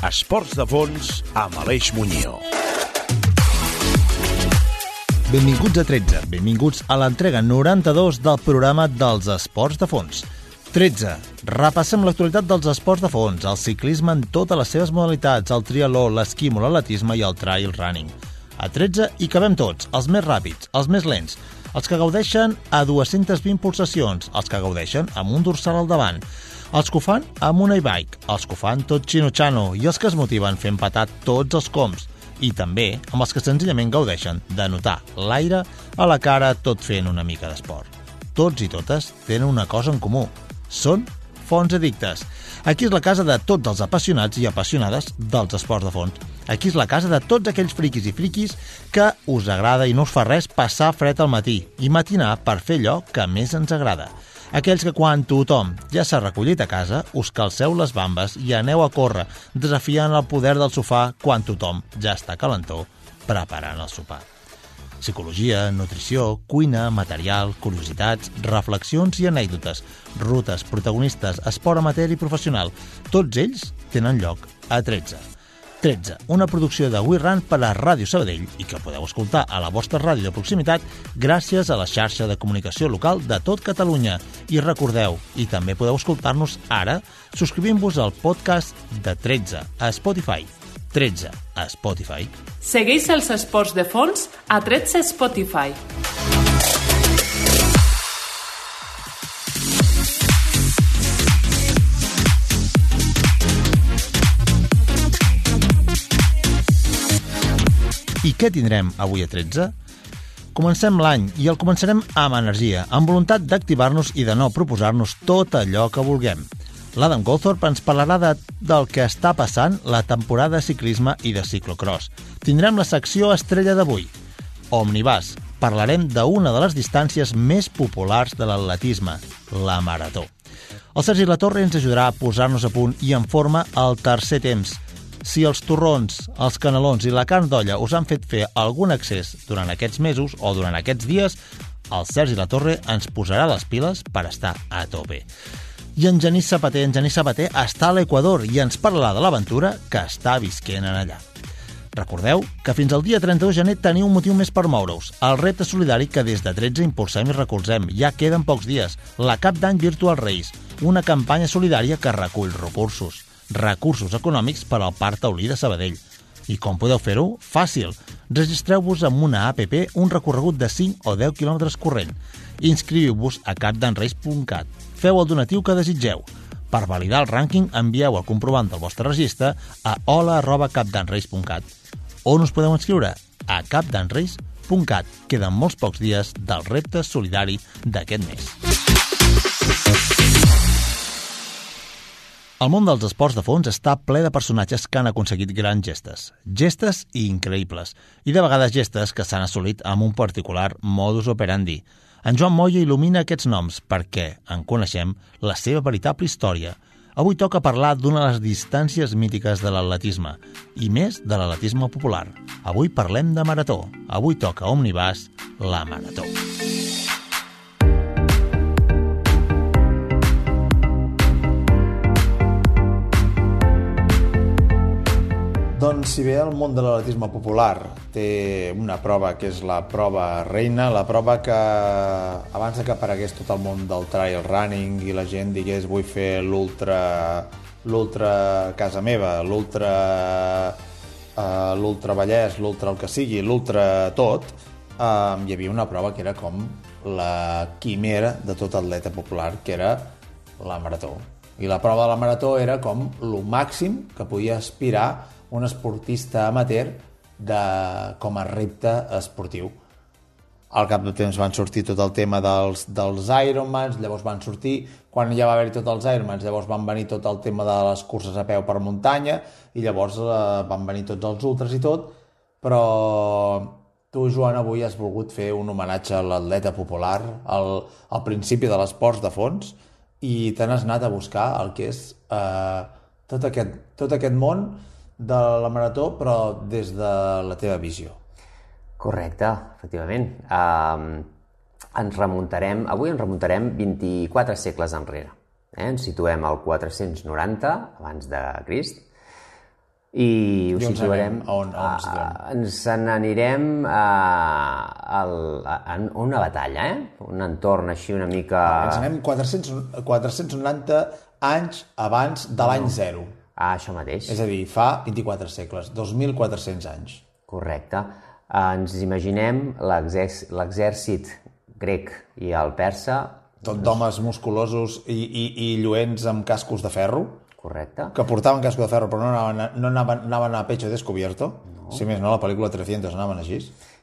13. Esports de fons amb Aleix Muñoz. Benvinguts a 13, benvinguts a l'entrega 92 del programa dels esports de fons. 13. Repassem l'actualitat dels esports de fons, el ciclisme en totes les seves modalitats, el trialó, l'esquímol, l'atletisme i el trail running. A 13 hi cabem tots, els més ràpids, els més lents, els que gaudeixen a 220 pulsacions, els que gaudeixen amb un dorsal al davant, els que ho fan amb una e-bike, els que ho fan tot xino-xano i els que es motiven fent patar tots els coms, i també amb els que senzillament gaudeixen de notar l'aire a la cara tot fent una mica d'esport. Tots i totes tenen una cosa en comú. Són fons addictes. Aquí és la casa de tots els apassionats i apassionades dels esports de fons. Aquí és la casa de tots aquells friquis i friquis que us agrada i no us fa res passar fred al matí i matinar per fer allò que més ens agrada. Aquells que quan tothom ja s'ha recollit a casa, us calceu les bambes i aneu a córrer, desafiant el poder del sofà quan tothom ja està calentó, preparant el sopar psicologia, nutrició, cuina, material, curiositats, reflexions i anècdotes, rutes, protagonistes, esport amateur i professional. Tots ells tenen lloc a 13. 13, una producció de We Run per a Ràdio Sabadell i que podeu escoltar a la vostra ràdio de proximitat gràcies a la xarxa de comunicació local de tot Catalunya. I recordeu, i també podeu escoltar-nos ara subscrivint-vos al podcast de 13 a Spotify 13 a Spotify. Segueix els esports de fons a 13 Spotify. Què tindrem avui a 13? Comencem l'any i el començarem amb energia, amb voluntat d'activar-nos i de no proposar-nos tot allò que vulguem. L'Adam Goldthorpe ens parlarà de, del que està passant la temporada de ciclisme i de ciclocross. Tindrem la secció estrella d'avui, Omnibus. Parlarem d'una de les distàncies més populars de l'atletisme, la marató. El Sergi Latorre ens ajudarà a posar-nos a punt i en forma el tercer temps. Si els torrons, els canelons i la carn d'olla us han fet fer algun excés durant aquests mesos o durant aquests dies, el Sergi Latorre ens posarà les piles per estar a tope. I en Genís Sabater, en Genís Sabater està a l'Equador i ens parlarà de l'aventura que està visquent en allà. Recordeu que fins al dia 31 de gener teniu un motiu més per moure-us. El repte solidari que des de 13 impulsem i recolzem. Ja queden pocs dies. La Cap d'Any Virtual Race, una campanya solidària que recull recursos. Recursos econòmics per al Parc Taulí de Sabadell. I com podeu fer-ho? Fàcil. Registreu-vos amb una APP un recorregut de 5 o 10 km corrent. Inscriviu-vos a capdanreis.cat. Feu el donatiu que desitgeu. Per validar el rànquing, envieu el comprovant del vostre registre a hola.capdanreis.cat on us podeu inscriure a capdanreis.cat. Queden molts pocs dies del repte solidari d'aquest mes. El món dels esports de fons està ple de personatges que han aconseguit grans gestes. Gestes i increïbles. I de vegades gestes que s'han assolit amb un particular modus operandi. En Joan Moya il·lumina aquests noms perquè en coneixem la seva veritable història. Avui toca parlar d'una de les distàncies mítiques de l'atletisme, i més de l'atletisme popular. Avui parlem de marató. Avui toca Omnibus, la marató. Si bé el món de l'atletisme popular té una prova que és la prova reina, la prova que abans que aparegués tot el món del trail running i la gent digués vull fer l'ultra l'ultra casa meva, l'ultra uh, l'ultra Vallès, l'ultra el que sigui, l'ultra tot, uh, hi havia una prova que era com la quimera de tot atleta popular, que era la marató. I la prova de la marató era com lo màxim que podia aspirar un esportista amateur de, com a repte esportiu. Al cap de temps van sortir tot el tema dels, dels Ironmans, llavors van sortir, quan ja va haver-hi tots els Ironmans, llavors van venir tot el tema de les curses a peu per muntanya, i llavors eh, van venir tots els ultras i tot, però tu, Joan, avui has volgut fer un homenatge a l'atleta popular, al, al principi de l'esports de fons, i te n'has anat a buscar el que és eh, tot, aquest, tot aquest món de la marató, però des de la teva visió. Correcte, efectivament. Um, ens remuntarem, avui ens remuntarem 24 segles enrere. Eh? Ens situem al 490 abans de Crist i ho I situarem... A on, a on a, ens anirem eh, a, a, a, una batalla, eh? un entorn així una mica... Ens anem 400, 490 anys abans de l'any no. 0 a això mateix. És a dir, fa 24 segles, 2.400 anys. Correcte. Ens imaginem l'exèrcit grec i el persa... Tot d'homes musculosos i, i, i lluents amb cascos de ferro. Correcte. Que portaven cascos de ferro, però no anaven, no anaven, anaven a pecho descobierto. No. Si més no, la pel·lícula 300 anaven així.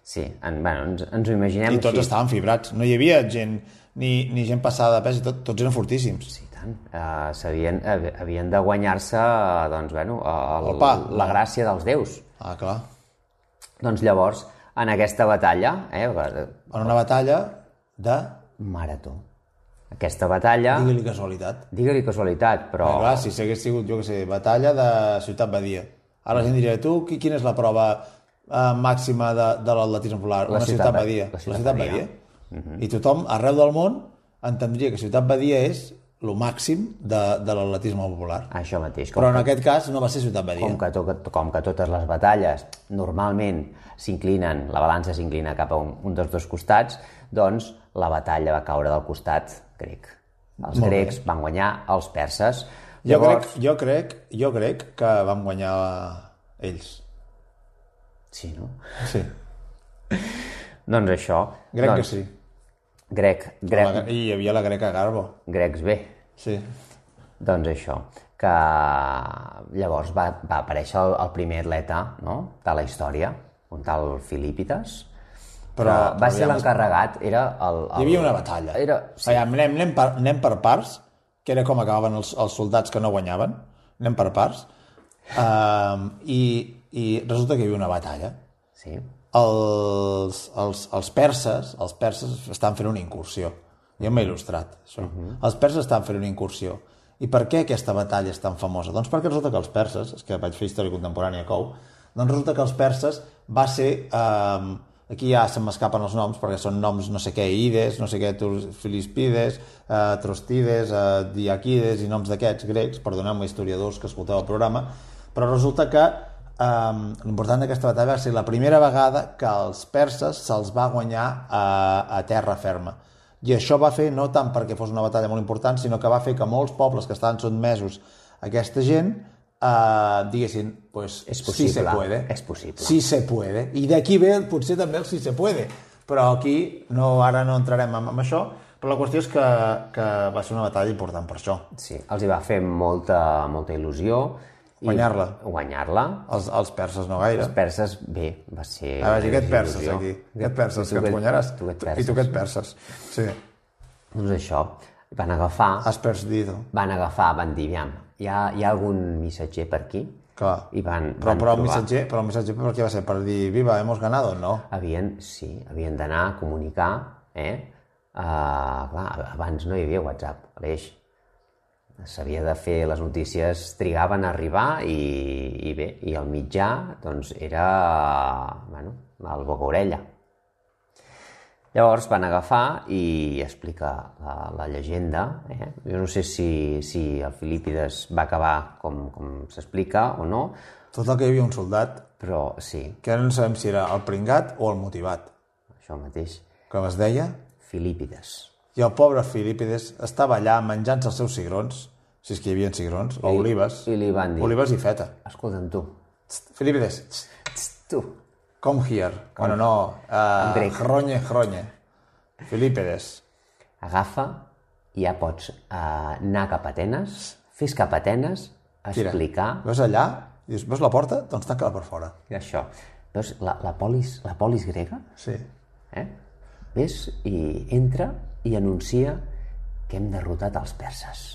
Sí, en, bueno, ens, ens ho imaginem I tots així. estaven fibrats. No hi havia gent, ni, ni gent passada de pes, i tot, tots eren fortíssims. Sí tant. Uh, sabien, uh, havien de guanyar-se uh, doncs, bueno, uh, El pa. la gràcia dels déus. Ah, clar. Doncs llavors, en aquesta batalla, eh, En una batalla de... marató. Aquesta batalla, Digue-li casualitat. digue-li casualitat, però... Però... Clar, si s'hagués sigut, jo què sé, batalla de Ciutat Badia. Ara la gent diria, tu, qui- quina és la prova eh, màxima de, de l'atletisme polar? La Una Ciutat Ciutat Ba- Badia. la Ciutat Badia. Mhm. I tothom, arreu del món, entendria que Ciutat Badia és el màxim de, de l'atletisme popular. Això mateix. Però en que- aquest cas no va ser Ciutat Badia. com que, to com que totes les batalles normalment s'inclinen, la balança s'inclina cap a un, un dels dos costats, doncs la batalla va caure del costat grec. Els Molt bé. grecs van guanyar els perses. Jo, crec, jo, crec, jo crec que vam guanyar ells. Sí, no? Sí, Doncs això. crec doncs, que sí. Grec, grec, La, I hi havia la greca Garbo. grecs bé. Sí. Doncs això, que llavors va, va aparèixer el, el primer atleta no? de la història, un tal Filípides, però, va ser l'encarregat, era el, el... Hi havia una batalla. Era, Sí. Aviam, anem, anem, per, anem per parts, que era com acabaven els, els soldats que no guanyaven. Anem per parts. Um, i, I resulta que hi havia una batalla. sí, Els, els, els perses, els perses estan fent una incursió. Jo m'he il·lustrat, això. Uh -huh. Els perses estan fent una incursió. I per què aquesta batalla és tan famosa? Doncs perquè resulta que els perses, és que vaig fer història contemporània a Cou, doncs resulta que els perses va ser... Eh, aquí ja se m'escapen els noms, perquè són noms no sé què, Ides, no sé què, Filispides, eh, Trostides, eh, Diaquides i noms d'aquests grecs, perdoneu-me historiadors que escolteu el programa, però resulta que um, l'important d'aquesta batalla va ser la primera vegada que als perses se'ls va guanyar a, a terra ferma. I això va fer no tant perquè fos una batalla molt important, sinó que va fer que molts pobles que estaven sotmesos a aquesta gent uh, diguessin, pues, És sí possible, se puede. és possible. Sí se puede. I d'aquí ve potser també el sí se puede. Però aquí no, ara no entrarem en, en això, però la qüestió és que, que va ser una batalla important per això. sí, els hi va fer molta, molta il·lusió. I- Guanyar-la. Guanyar-la. Els, els perses no gaire. Els perses, bé, va ser... A veure, i què et una perses il·lusió. aquí? Què et perses? Tu Que et guanyaràs? Tu et I perses? tu què et perses? Sí, Doncs això, van agafar, has perdido. van agafar, van dir, aviam, hi ha, hi ha algun missatger per aquí? Clar. I van, Però, van però, el missatger, però el missatger per què va ser? Per dir, viva, hemos ganado? No. Havien, sí, havien d'anar a comunicar, eh? Uh, clar, abans no hi havia WhatsApp, Aleix. S'havia de fer, les notícies trigaven a arribar i, i bé, i el mitjà, doncs, era, bueno, el boca-orella. Llavors van agafar i explica la, la llegenda. Eh? Jo no sé si, si el Filípides va acabar com, com s'explica o no, Tot el que hi havia un soldat, però sí, que ara no sabem si era el pringat o el motivat, això mateix. que es deia, Filípides. I el pobre Filipides estava allà menjant-se els seus cigrons, si és que hi havia cigrons, o I- olives, i li van dir- olives i feta. Escolta'm tu, Filipides, tu, come here. Bueno, no, uh, grec. hronye, hronye. Filipides. agafa i ja pots uh, anar cap a Atenes, fes cap a Atenes, Tira. explicar Veus allà? I dius, veus la porta? Doncs tanca-la per fora. això. Veus la, la, polis, la polis grega? Sí. Eh? Ves i entra i anuncia que hem derrotat els perses.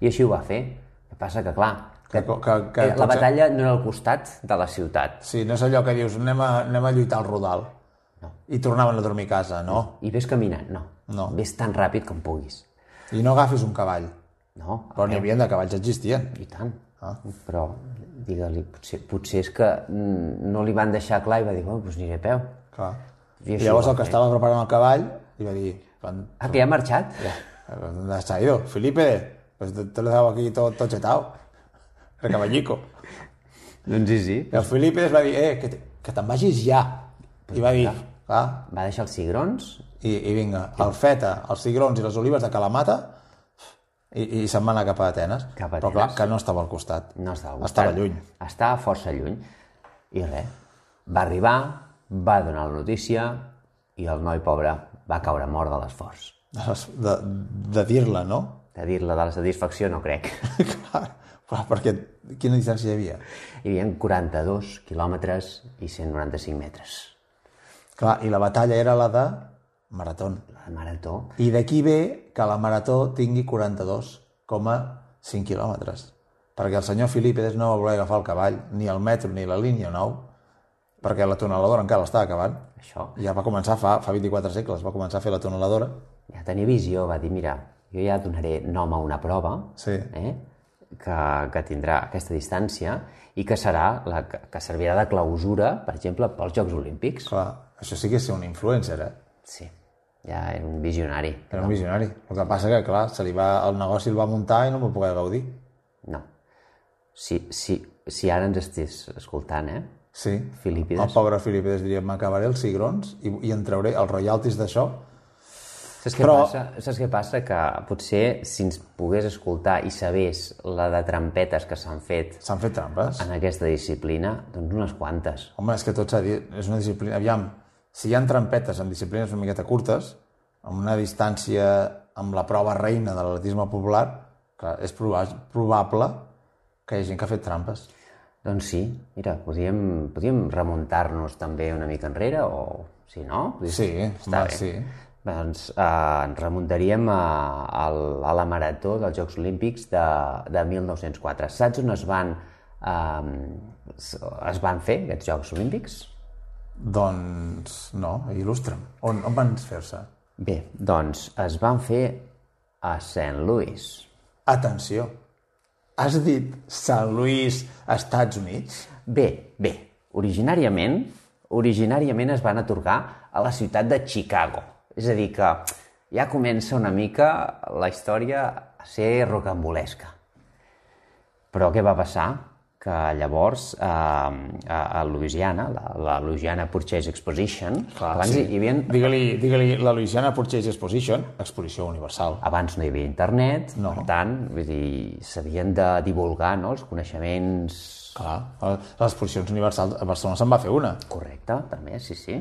I així ho va fer. El que passa que, clar, Que- que- que eh, la potser- batalla no era al costat de la ciutat. Sí, no és allò que dius, anem a, anem a lluitar al rodal. No. I tornaven a dormir a casa, no. I ves caminant, no. No. Ves tan ràpid com puguis. I no agafis un cavall. No, Però n'hi havia de cavalls, existien. I tant. Ah. Però, digue-li, potser, potser és que mm, no li van deixar clar i va dir, bueno, doncs aniré a peu. Clar. I I llavors el que fer. estava preparant el cavall li va dir, quan, Ah, que ja ha marxat? ¿Dónde has ido? Felipe, pues te, te lo he dado aquí todo, todo chetado. El caballico. Doncs sí, sí. I el Filipides va dir, eh, que, te- que te'n vagis ja. I va dir, clar, Va deixar els cigrons i, i vinga, el feta, els cigrons i les olives de Calamata i, i se'n va anar cap a Atenes. Cap a Però clar, Atenes. que no estava al costat. No estava al Estava costat. lluny. Estava força lluny. I res, va arribar, va donar la notícia i el noi pobre va caure mort de l'esforç. De, de, de dir-la, no? De dir-la de la satisfacció no crec. clar, clar, perquè quina distància hi havia? Hi havia 42 quilòmetres i 195 metres. Clar, i la batalla era la de marató. La marató. I d'aquí ve que la marató tingui 42,5 quilòmetres. Perquè el senyor Filipides no va voler agafar el cavall, ni el metro ni la línia 9, perquè la tuneladora encara l'estava acabant. Això. Ja va començar fa, fa 24 segles, va començar a fer la tuneladora. Ja tenia visió, va dir, mira, jo ja donaré nom a una prova Sí. eh, que, que tindrà aquesta distància i que serà la que, que servirà de clausura, per exemple, pels Jocs Olímpics. Clar, això sí que és ser un influencer, eh? Sí, ja era un visionari. Era un visionari. El que passa que, clar, se li va, el negoci el va muntar i no va poder gaudir. No. Si, si, si ara ens estigués escoltant, eh? Sí. Filipides. El pobre Filipides diria, m'acabaré els cigrons i, i en trauré els royalties d'això. Saps què, Però- passa? Saps què passa? Que potser si ens pogués escoltar i sabés la de trampetes que s'han fet S'han fet trampes. en aquesta disciplina, doncs unes quantes. Home, és que tot s'ha dit, és una disciplina... Aviam, si hi ha trampetes en disciplines una miqueta curtes, amb una distància amb la prova reina de l'atletisme popular, clar, és proba probable que hi hagi gent que ha fet trampes. Doncs sí, mira, podríem, podríem remuntar-nos també una mica enrere, o si no... podria- Sí, està home, bé. sí. Doncs eh, ens remuntaríem a, a, a la marató dels Jocs Olímpics de, de 1904. Saps on es van, eh, es van fer aquests Jocs Olímpics? Doncs no, il·lustra'm. On, on van fer-se? Bé, doncs es van fer a St. Louis. Atenció, has dit Sant Louis, Estats Units? Bé, bé, originàriament, originàriament es van atorgar a la ciutat de Chicago. És a dir, que ja comença una mica la història a ser rocambolesca. Però què va passar? Que llavors eh, a, a Louisiana, la, la Louisiana Purchase Exposition, abans hi havia, Digue-li digue la Louisiana Purchase Exposition, exposició universal. abans no hi havia internet, No. per tant, vull dir, s'havien de divulgar no, els coneixements Clar, a les exposicions universals a Barcelona se'n va fer una. Correcte, també, sí, sí.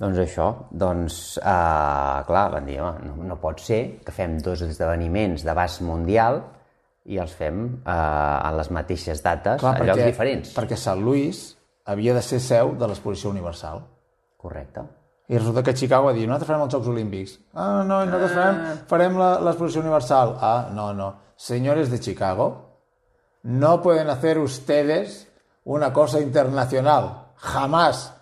Doncs això, doncs, eh, clar, van dir, home, no, no pot ser que fem dos esdeveniments d'abast mundial i els fem eh, en les mateixes dates, Clar, a llocs diferents. perquè Sant Louis havia de ser seu de l'exposició universal. Correcte. I resulta que Chicago va dir, nosaltres farem els Jocs Olímpics. Ah, no, i nosaltres farem, farem la- l'exposició universal. Ah, no, no. Señores de Chicago, no pueden hacer ustedes una cosa internacional. Jamás.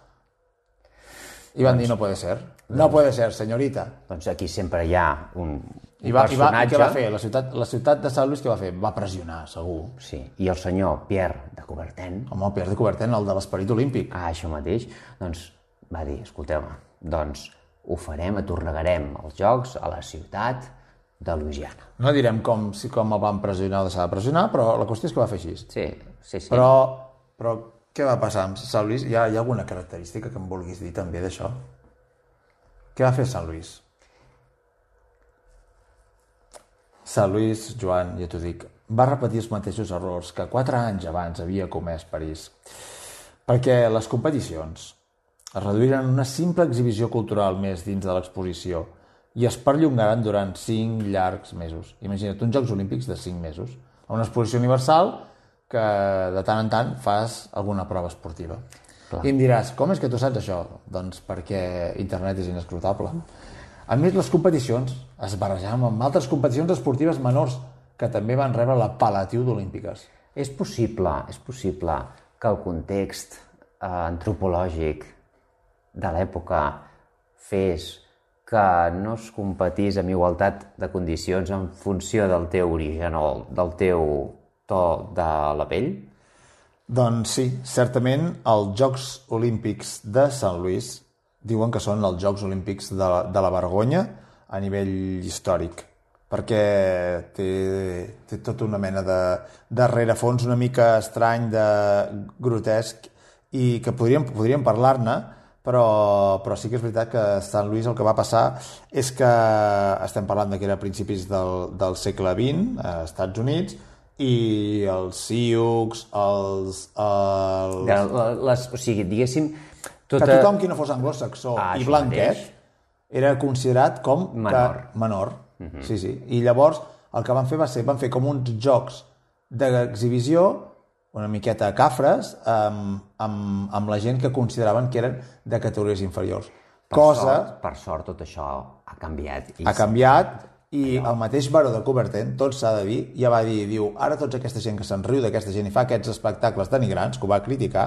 I van dir, no puede ser. No puede ser, señorita. Doncs aquí sempre hi ha un I, va, i, va, i què va fer? La ciutat, la ciutat de Sant Louis què va fer? Va pressionar, segur. Sí, i el senyor Pierre de Coubertin, Home, el Pierre de Coubertin, el de l'esperit olímpic. ah, això mateix, doncs va dir, escolteu doncs ho farem, atornegarem els jocs a la ciutat de Louisiana. No direm com, si com el van pressionar o deixar de pressionar, però la qüestió és que va fer així. Sí, sí, sí. Però, però què va passar amb Sant Lluís? Hi ha, hi ha alguna característica que em vulguis dir també d'això? Què va fer Sant Lluís? Sant Lluís, Joan, ja t'ho dic, va repetir els mateixos errors que quatre anys abans havia comès París. Perquè les competicions es reduiran a una simple exhibició cultural més dins de l'exposició i es perllongaran durant cinc llargs mesos. Imagina't, uns Jocs Olímpics de cinc mesos. A una exposició universal que de tant en tant fas alguna prova esportiva. Clar. I em diràs, com és que tu saps això? Doncs perquè internet és inescrutable. A més, les competicions es barrejaven amb altres competicions esportives menors que també van rebre l'apel·latiu d'olímpiques. És possible, és possible que el context eh, antropològic de l'època fes que no es competís amb igualtat de condicions en funció del teu origen o del teu to de la pell? Doncs sí, certament els Jocs Olímpics de Sant Lluís diuen que són els Jocs Olímpics de la, de la vergonya a nivell històric, perquè té, té tota una mena de, de rerefons una mica estrany, de grotesc, i que podríem, podríem parlar-ne, però, però sí que és veritat que a Sant Lluís el que va passar és que estem parlant de que era a principis del, del segle XX, als Estats Units, i els Sioux, els... els... De, les, o sigui, diguéssim... Tota... Que tothom qui no fos anglosaxó Ah, i blanquet mateix. era considerat com... Menor. Que, menor, sí, sí. I llavors el que van fer va ser, van fer com uns jocs d'exhibició una miqueta cafres amb, amb, amb la gent que consideraven que eren de categories inferiors. Per Cosa Sort, per sort, tot això ha canviat. I ha canviat i el mateix Baró de Coubertin, tot s'ha de dir, ja va dir, diu, ara tota aquesta gent que se'n riu d'aquesta gent i fa aquests espectacles denigrants, que ho va criticar,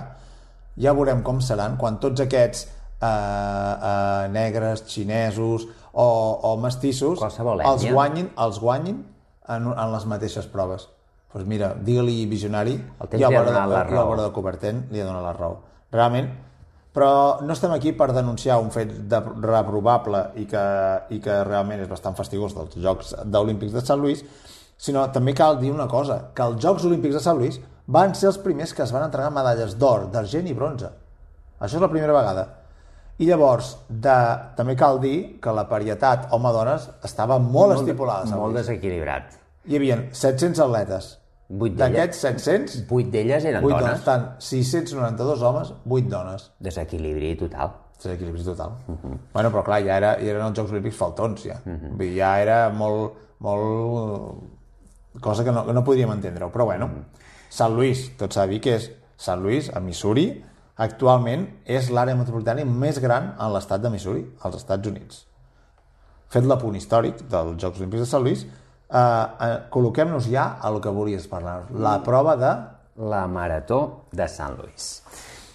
ja veurem com seran quan tots aquests eh, eh, negres, xinesos o, o mestissos Qualsevol els guanyin, els guanyin en, en les mateixes proves. Doncs pues mira, digue-li visionari i ha Baró de, la de Coubertin li ha donat la raó. Realment, però no estem aquí per denunciar un fet de, reprobable i que, i que realment és bastant fastigós dels Jocs Olímpics de Sant Lluís, sinó també cal dir una cosa, que els Jocs Olímpics de Sant Lluís van ser els primers que es van entregar medalles d'or, d'argent i bronze. Això és la primera vegada. I llavors, de, també cal dir que la parietat home-dones estava molt, estipulada. a Sant Molt desequilibrat. Hi havia 700 atletes. D'aquests 700, Vuit d'elles eren 8 dones. dones. Tant 692 homes, 8 dones. Desequilibri total. Desequilibri total. Uh -huh. Bueno, però clar, ja, era, ja eren els Jocs Olímpics faltons, ja. Uh -huh. Ja era molt, molt... cosa que no, que no podríem entendre-ho. Però bueno, Sant Lluís, tot s'ha de dir que és Sant Lluís, a Missouri, actualment és l'àrea metropolitana més gran en l'estat de Missouri, als Estats Units. Fet l'apunt històric dels Jocs Olímpics de Sant Lluís, eh, eh, col·loquem-nos ja a lo que volies parlar. La prova de... La Marató de Sant Lluís.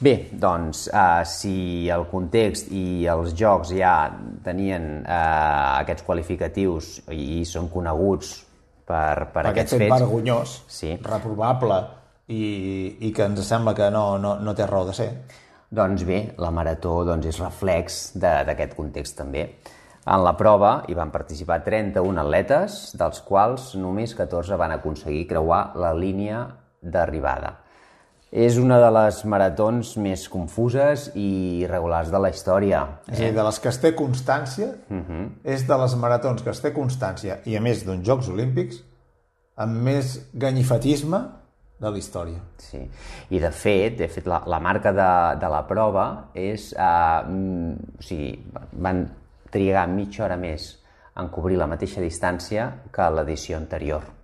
Bé, doncs, eh, si el context i els jocs ja tenien eh, aquests qualificatius i són coneguts per, per aquest aquests fet fets... vergonyós, Sí. reprobable i, i que ens sembla que no, no, no té raó de ser. Doncs bé, la marató doncs, és reflex de- d'aquest context també. En la prova hi van participar 31 atletes, dels quals només 14 van aconseguir creuar la línia d'arribada. És una de les maratons més confuses i irregulars de la història. És a dir, de les que es té constància, és de les maratons que es té constància, i a més d'uns Jocs Olímpics, amb més ganyifatisme de la història. Sí. I de fet, de fet la, la marca de, de la prova és... Uh, o sigui, van trigar mitja hora més en cobrir la mateixa distància que l'edició anterior.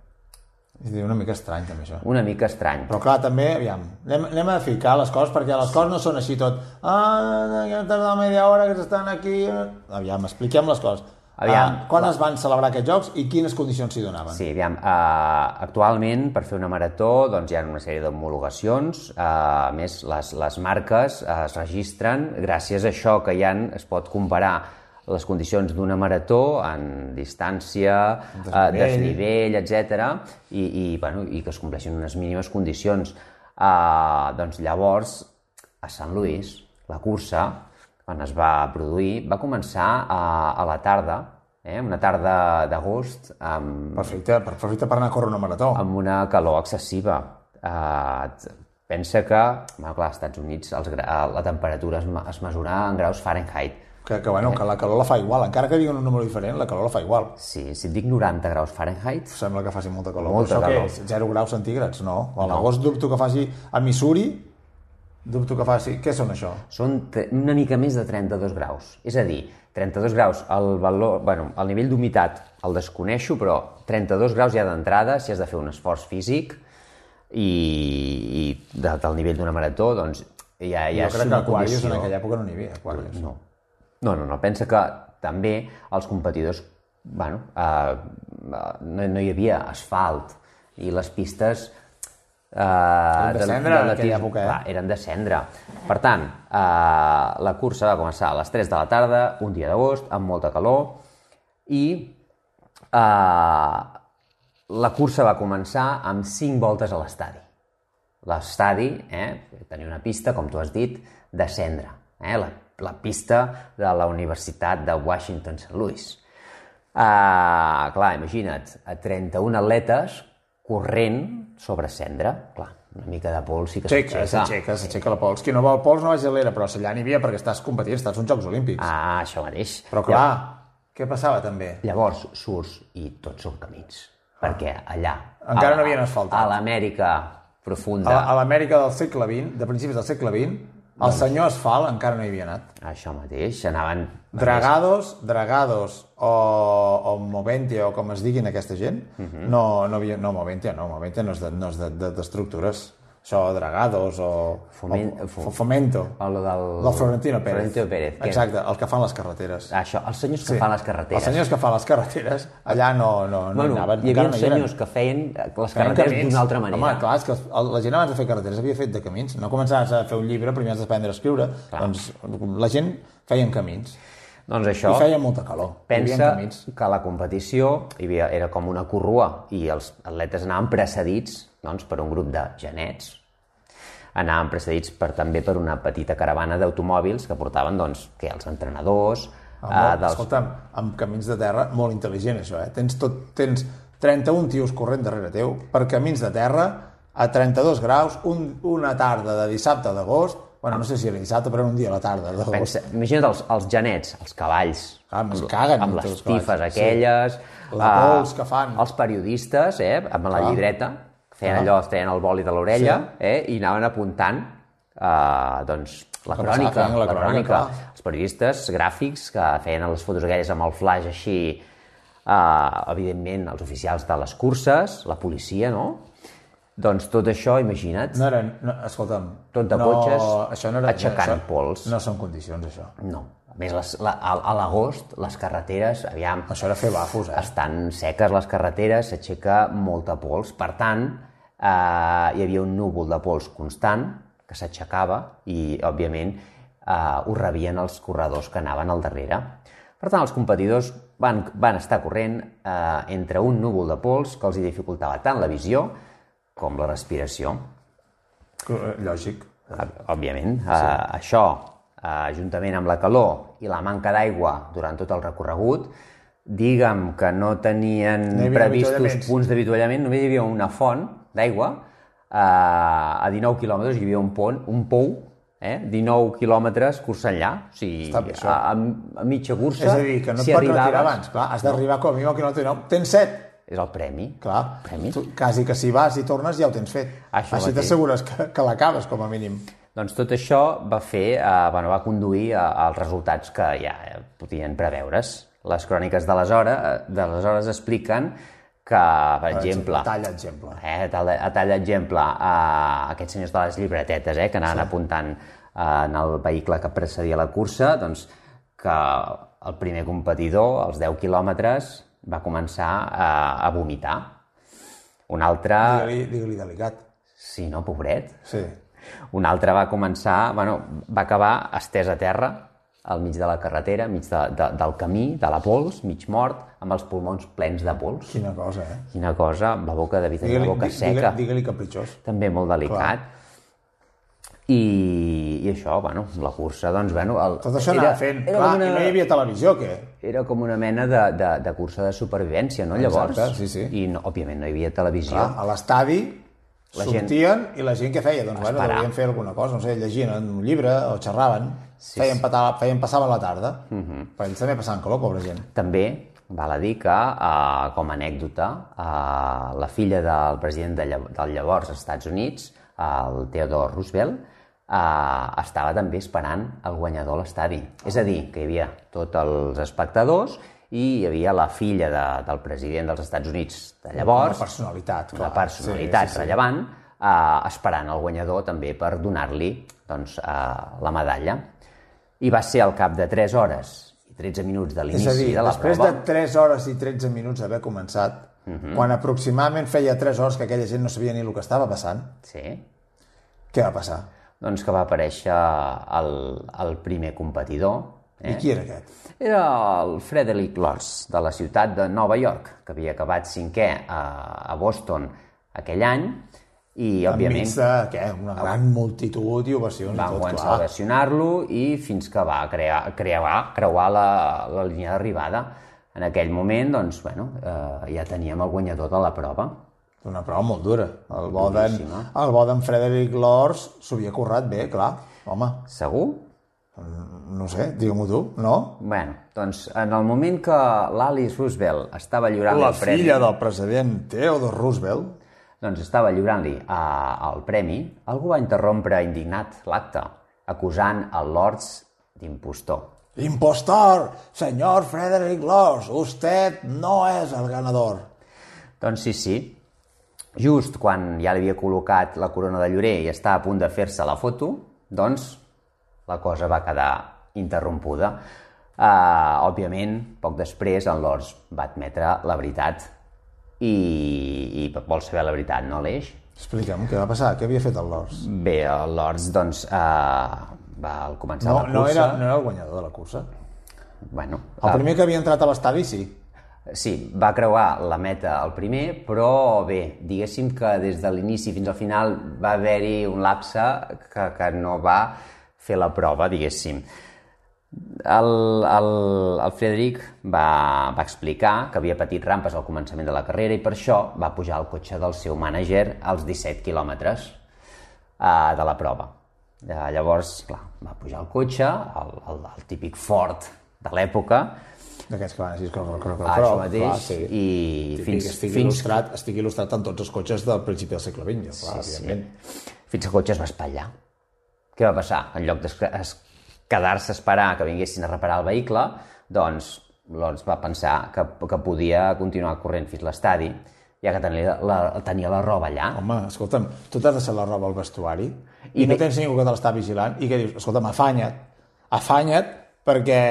És dir, una mica estrany, també, això. Una mica estrany. Però clar, també, aviam, anem, anem a ficar les coses, perquè les coses no són així tot. Ah, que hem tardat media hora, que estan aquí... Aviam, expliquem les coses. Aviam, ah, quan es van celebrar aquests jocs i quines condicions s'hi donaven? Sí, aviam, uh, actualment per fer una marató doncs, hi ha una sèrie d'homologacions, uh, a més les, les marques uh, es registren gràcies a això que hi ha, es pot comparar les condicions d'una marató en distància, uh, Desnivell. desnivell, etc. I, i, bueno, i que es compleixin unes mínimes condicions. Uh, doncs llavors, a Sant Lluís, la cursa, quan es va produir, va començar a, a la tarda, eh? una tarda d'agost, amb, Perfecte, perfecte per anar a córrer una marató. amb una calor excessiva. Uh, pensa que, bueno, clar, als Estats Units els, eh, la temperatura es, es mesura en graus Fahrenheit. Que, que, bueno, que la calor la fa igual. Encara que diguin un número diferent, la calor la fa igual. Sí, si et dic 90 graus Fahrenheit, Sembla que faci molta calor. Molta Però això calor. és? 0 graus centígrads? No. A l'agost dubto que faci... A Missouri, dubto que faci... Què són això? són una mica més de 32 graus. És a dir, 32 graus, el, valor, bueno, el nivell d'humitat el desconeixo, però 32 graus ja d'entrada, si has de fer un esforç físic i, i de, del nivell d'una marató, doncs ja, ja jo crec que Aquarius condició... en aquella època no n'hi havia. Aquarius. No. No, no, no. Pensa que també els competidors, bueno, eh, no, no hi havia asfalt i les pistes eh, de cendra en aquella època, eh? clar, eren de cendra. Per tant, eh, la cursa va començar a les 3 de la tarda, un dia d'agost, amb molta calor, i eh, la cursa va començar amb 5 voltes a l'estadi. L'estadi eh, tenia una pista, com tu has dit, de cendra. Eh, la, la pista de la Universitat de Washington St. Louis. Uh, clar, imagina't, a 31 atletes corrent sobre cendra. Clar, una mica de pols sí que S'aixeca, s'aixeca. s'aixeca, la pols. Qui no vol pols no vagi a l'era, però allà n'hi havia perquè estàs competint, estàs uns Jocs Olímpics. Ah, això mateix. Però clar, què passava també? Llavors surts i tots són camins. Perquè allà... Encara a- no havien asfaltat. A l'Amèrica profunda... A, a l'Amèrica del segle XX, de principis del segle XX, el senyor Asfalt encara no hi havia anat. Això mateix, anaven... Dragados, Dragados o, o Moventia o com es diguin aquesta gent, no, no, havia, no, Moventia no, Moventia no és de- no és de- de- d'estructures. Això, Dragados o... Fomen- o, fo- o Fomento. El del... Del Florentino Pérez. Florentino Pérez. que- Exacte, el que fan les carreteres. Això, els senyors que fan les carreteres. Els senyors que fan les carreteres, allà no, no, no bueno, anaven. hi havia no eren. senyors que feien les Feien carreteres d'una altra manera. Home, clar, és que la gent abans de fer carreteres havia fet de camins. No començaves a fer un llibre, primer has d'aprendre a escriure. Doncs la gent feien camins. Doncs això... I feia molta calor. Pensa que la competició hi havia, era com una corrua i els atletes anaven precedits doncs, per un grup de genets, anaven precedits per, també per una petita caravana d'automòbils que portaven doncs, que els entrenadors, Ah, eh, dels... Escolta'm, amb camins de terra, molt intel·ligent això, eh? Tens, tot, tens 31 tios corrent darrere teu per camins de terra a 32 graus, un, una tarda de dissabte d'agost, bueno, no sé si era dissabte, però era un dia a la tarda. Pensa, imagina't els, els genets, els cavalls, Ah, es caguen amb les tifes sí. aquelles... La eh, pols que fan. Els periodistes, eh, amb la Clar. llibreta, feien Clar. allò, es treien el boli de l'orella eh, i anaven apuntant eh, doncs, la crònica, la la crònica, crònica. Els periodistes gràfics que feien les fotos aquelles amb el flash així, eh, evidentment, els oficials de les curses, la policia, no? Doncs tot això, imagina't, No eren, no, escolta'm... Tot de no, cotxes això no era, aixecant això, pols. No són condicions, això. no. A més, les, la, a, a l'agost, les carreteres, aviam, Això era fer bafos, eh? estan seques les carreteres, s'aixeca molta pols. Per tant, eh, hi havia un núvol de pols constant que s'aixecava i, òbviament, eh, ho rebien els corredors que anaven al darrere. Per tant, els competidors van, van estar corrent eh, entre un núvol de pols que els hi dificultava tant la visió com la respiració. Eh, Lògic. Òbviament. Sí. Uh, això, uh, juntament amb la calor i la manca d'aigua durant tot el recorregut, diguem que no tenien No previstos punts d'avituallament, només hi havia una font d'aigua, uh, a 19 quilòmetres hi havia un pont, un pou, eh? 19 quilòmetres cursa enllà, o sigui, a, a, a mitja cursa, És a dir, que no et si pots retirar arribaves, abans. Clar, has d'arribar com a mínim al quilòmetre 19. Tens 7. És el premi. Clar, Premi. tu, quasi que si vas i tornes ja ho tens fet. Això Així t'assegures que, que l'acabes, com a mínim. Doncs tot això va fer, eh, bueno, va conduir a, als resultats que ja eh, podien preveure's. Les cròniques d'aleshores d'aleshores expliquen que, per exemple, Tall exemple. eh, a tall, a tall d'exemple, eh, aquests senyors de les llibretetes eh, que anaven sí. apuntant eh, en el vehicle que precedia la cursa, doncs que el primer competidor, als 10 quilòmetres, va començar a, a vomitar. Un altre, Digue-li digue delicat. sí, no, pobret, Sí. un altre va començar, bueno, va acabar estès a terra, al mig de la carretera, mig de, de, del camí, de la pols, mig mort, amb els pulmons plens de pols. Quina cosa, eh? Quina cosa, amb la boca de tenia Digue-li la boca digue, seca, digue capritxós. també molt delicat. I, I això, bueno, la cursa, doncs, bueno... El, Tot això anava fent. Era, Clar, com i una, no hi havia televisió, què? era com una mena de, de, de cursa de supervivència, no, llavors? Exacte, sí, sí. I, no, òbviament, no hi havia televisió. Clar, a l'estadi La gent- sortien i la gent què feia? Doncs, bueno, devien fer alguna cosa, no sé, llegien un llibre o xerraven, Sí, feien, patar, feien passaven la tarda. Uh -huh. Però ells també passaven calor, pobra gent. També val a dir que, eh, com a anècdota, eh, la filla del president de llav del llavors Estats Units, el Theodore Roosevelt, eh, estava també esperant el guanyador a l'estadi. És a dir, que hi havia tots els espectadors i hi havia la filla de, del president dels Estats Units de llavors, Una personalitat, clar. una personalitat Sí, sí, sí. rellevant, eh, esperant el guanyador també per donar-li doncs, eh, la medalla. I va ser al cap de 3 hores i 13 minuts de És a l'inici dir, de la després prova. de 3 hores i 13 minuts d'haver començat, uh -huh. quan aproximadament feia 3 hores que aquella gent no sabia ni el que estava passant, Sí, què va passar? Doncs que va aparèixer el, el primer competidor. Eh? I qui era aquest? Era el Frederick Lors, de la ciutat de Nova York, que havia acabat cinquè a, a Boston aquell any, i, òbviament, Enmig de, què, una gran multitud i ovacions i van tot, començar a clar. ovacionar-lo i fins que va crear, crear, creuar la, la línia d'arribada. En aquell moment, doncs, bueno, eh, ja teníem el guanyador de la prova. Una prova molt dura. El bo d'en Duríssima. el bo d'en Frederick Lors s'ho havia currat bé, clar. Home, Segur? no sé, digue-m'ho tu, no? Bueno, doncs en el moment que l'Alice Roosevelt estava lliurant La el premi, filla del president Theodore Roosevelt doncs estava lliurant-li el premi, algú va interrompre indignat l'acte, acusant el Lords d'impostor. Impostor, señor Frederick Lors, usted no es el ganador. Doncs sí, sí. Just quan ja li havia col·locat la corona de llorer i estava a punt de fer-se la foto, doncs la cosa va quedar interrompuda. Uh, òbviament, poc després, en Lors va admetre la veritat i, i vol saber la veritat, no, Aleix? Explica'm, què va passar? Què havia fet el Lors? Bé, el Lords, doncs, uh, va al començar No, la no, cursa... era, no era el guanyador de la cursa. Bueno, El ah, primer que havia entrat a l'estadi, sí. Sí, va creuar la meta el primer, però bé, diguéssim que des de l'inici fins al final va haver-hi un lapse que, que no va fer la prova, diguéssim. El, el, el Frederic va, va explicar que havia patit rampes al començament de la carrera i per això va pujar al cotxe del seu mànager als 17 quilòmetres eh, de la prova. Eh, llavors, clar, va pujar al cotxe, el, el, el típic Ford de l'època, D'aquests que van així, croc, croc, Ah, croc, això mateix, clar, sí. i Típic, fins, estic, fins, il·lustrat, estic il·lustrat en tots els cotxes del principi del segle XX, clar, Sí, sí. fins que el cotxe es va espatllar. Què va passar? En lloc de es- quedar-se a esperar que vinguessin a reparar el vehicle, doncs Lors va pensar que, que podia continuar corrent fins a l'estadi, ja que tenia la, tenia la roba allà. Home, escolta'm, tu t'has deixat la roba al vestuari i, I no tens ningú que te l'està vigilant i que dius, escolta'm, afanya't, afanya't perquè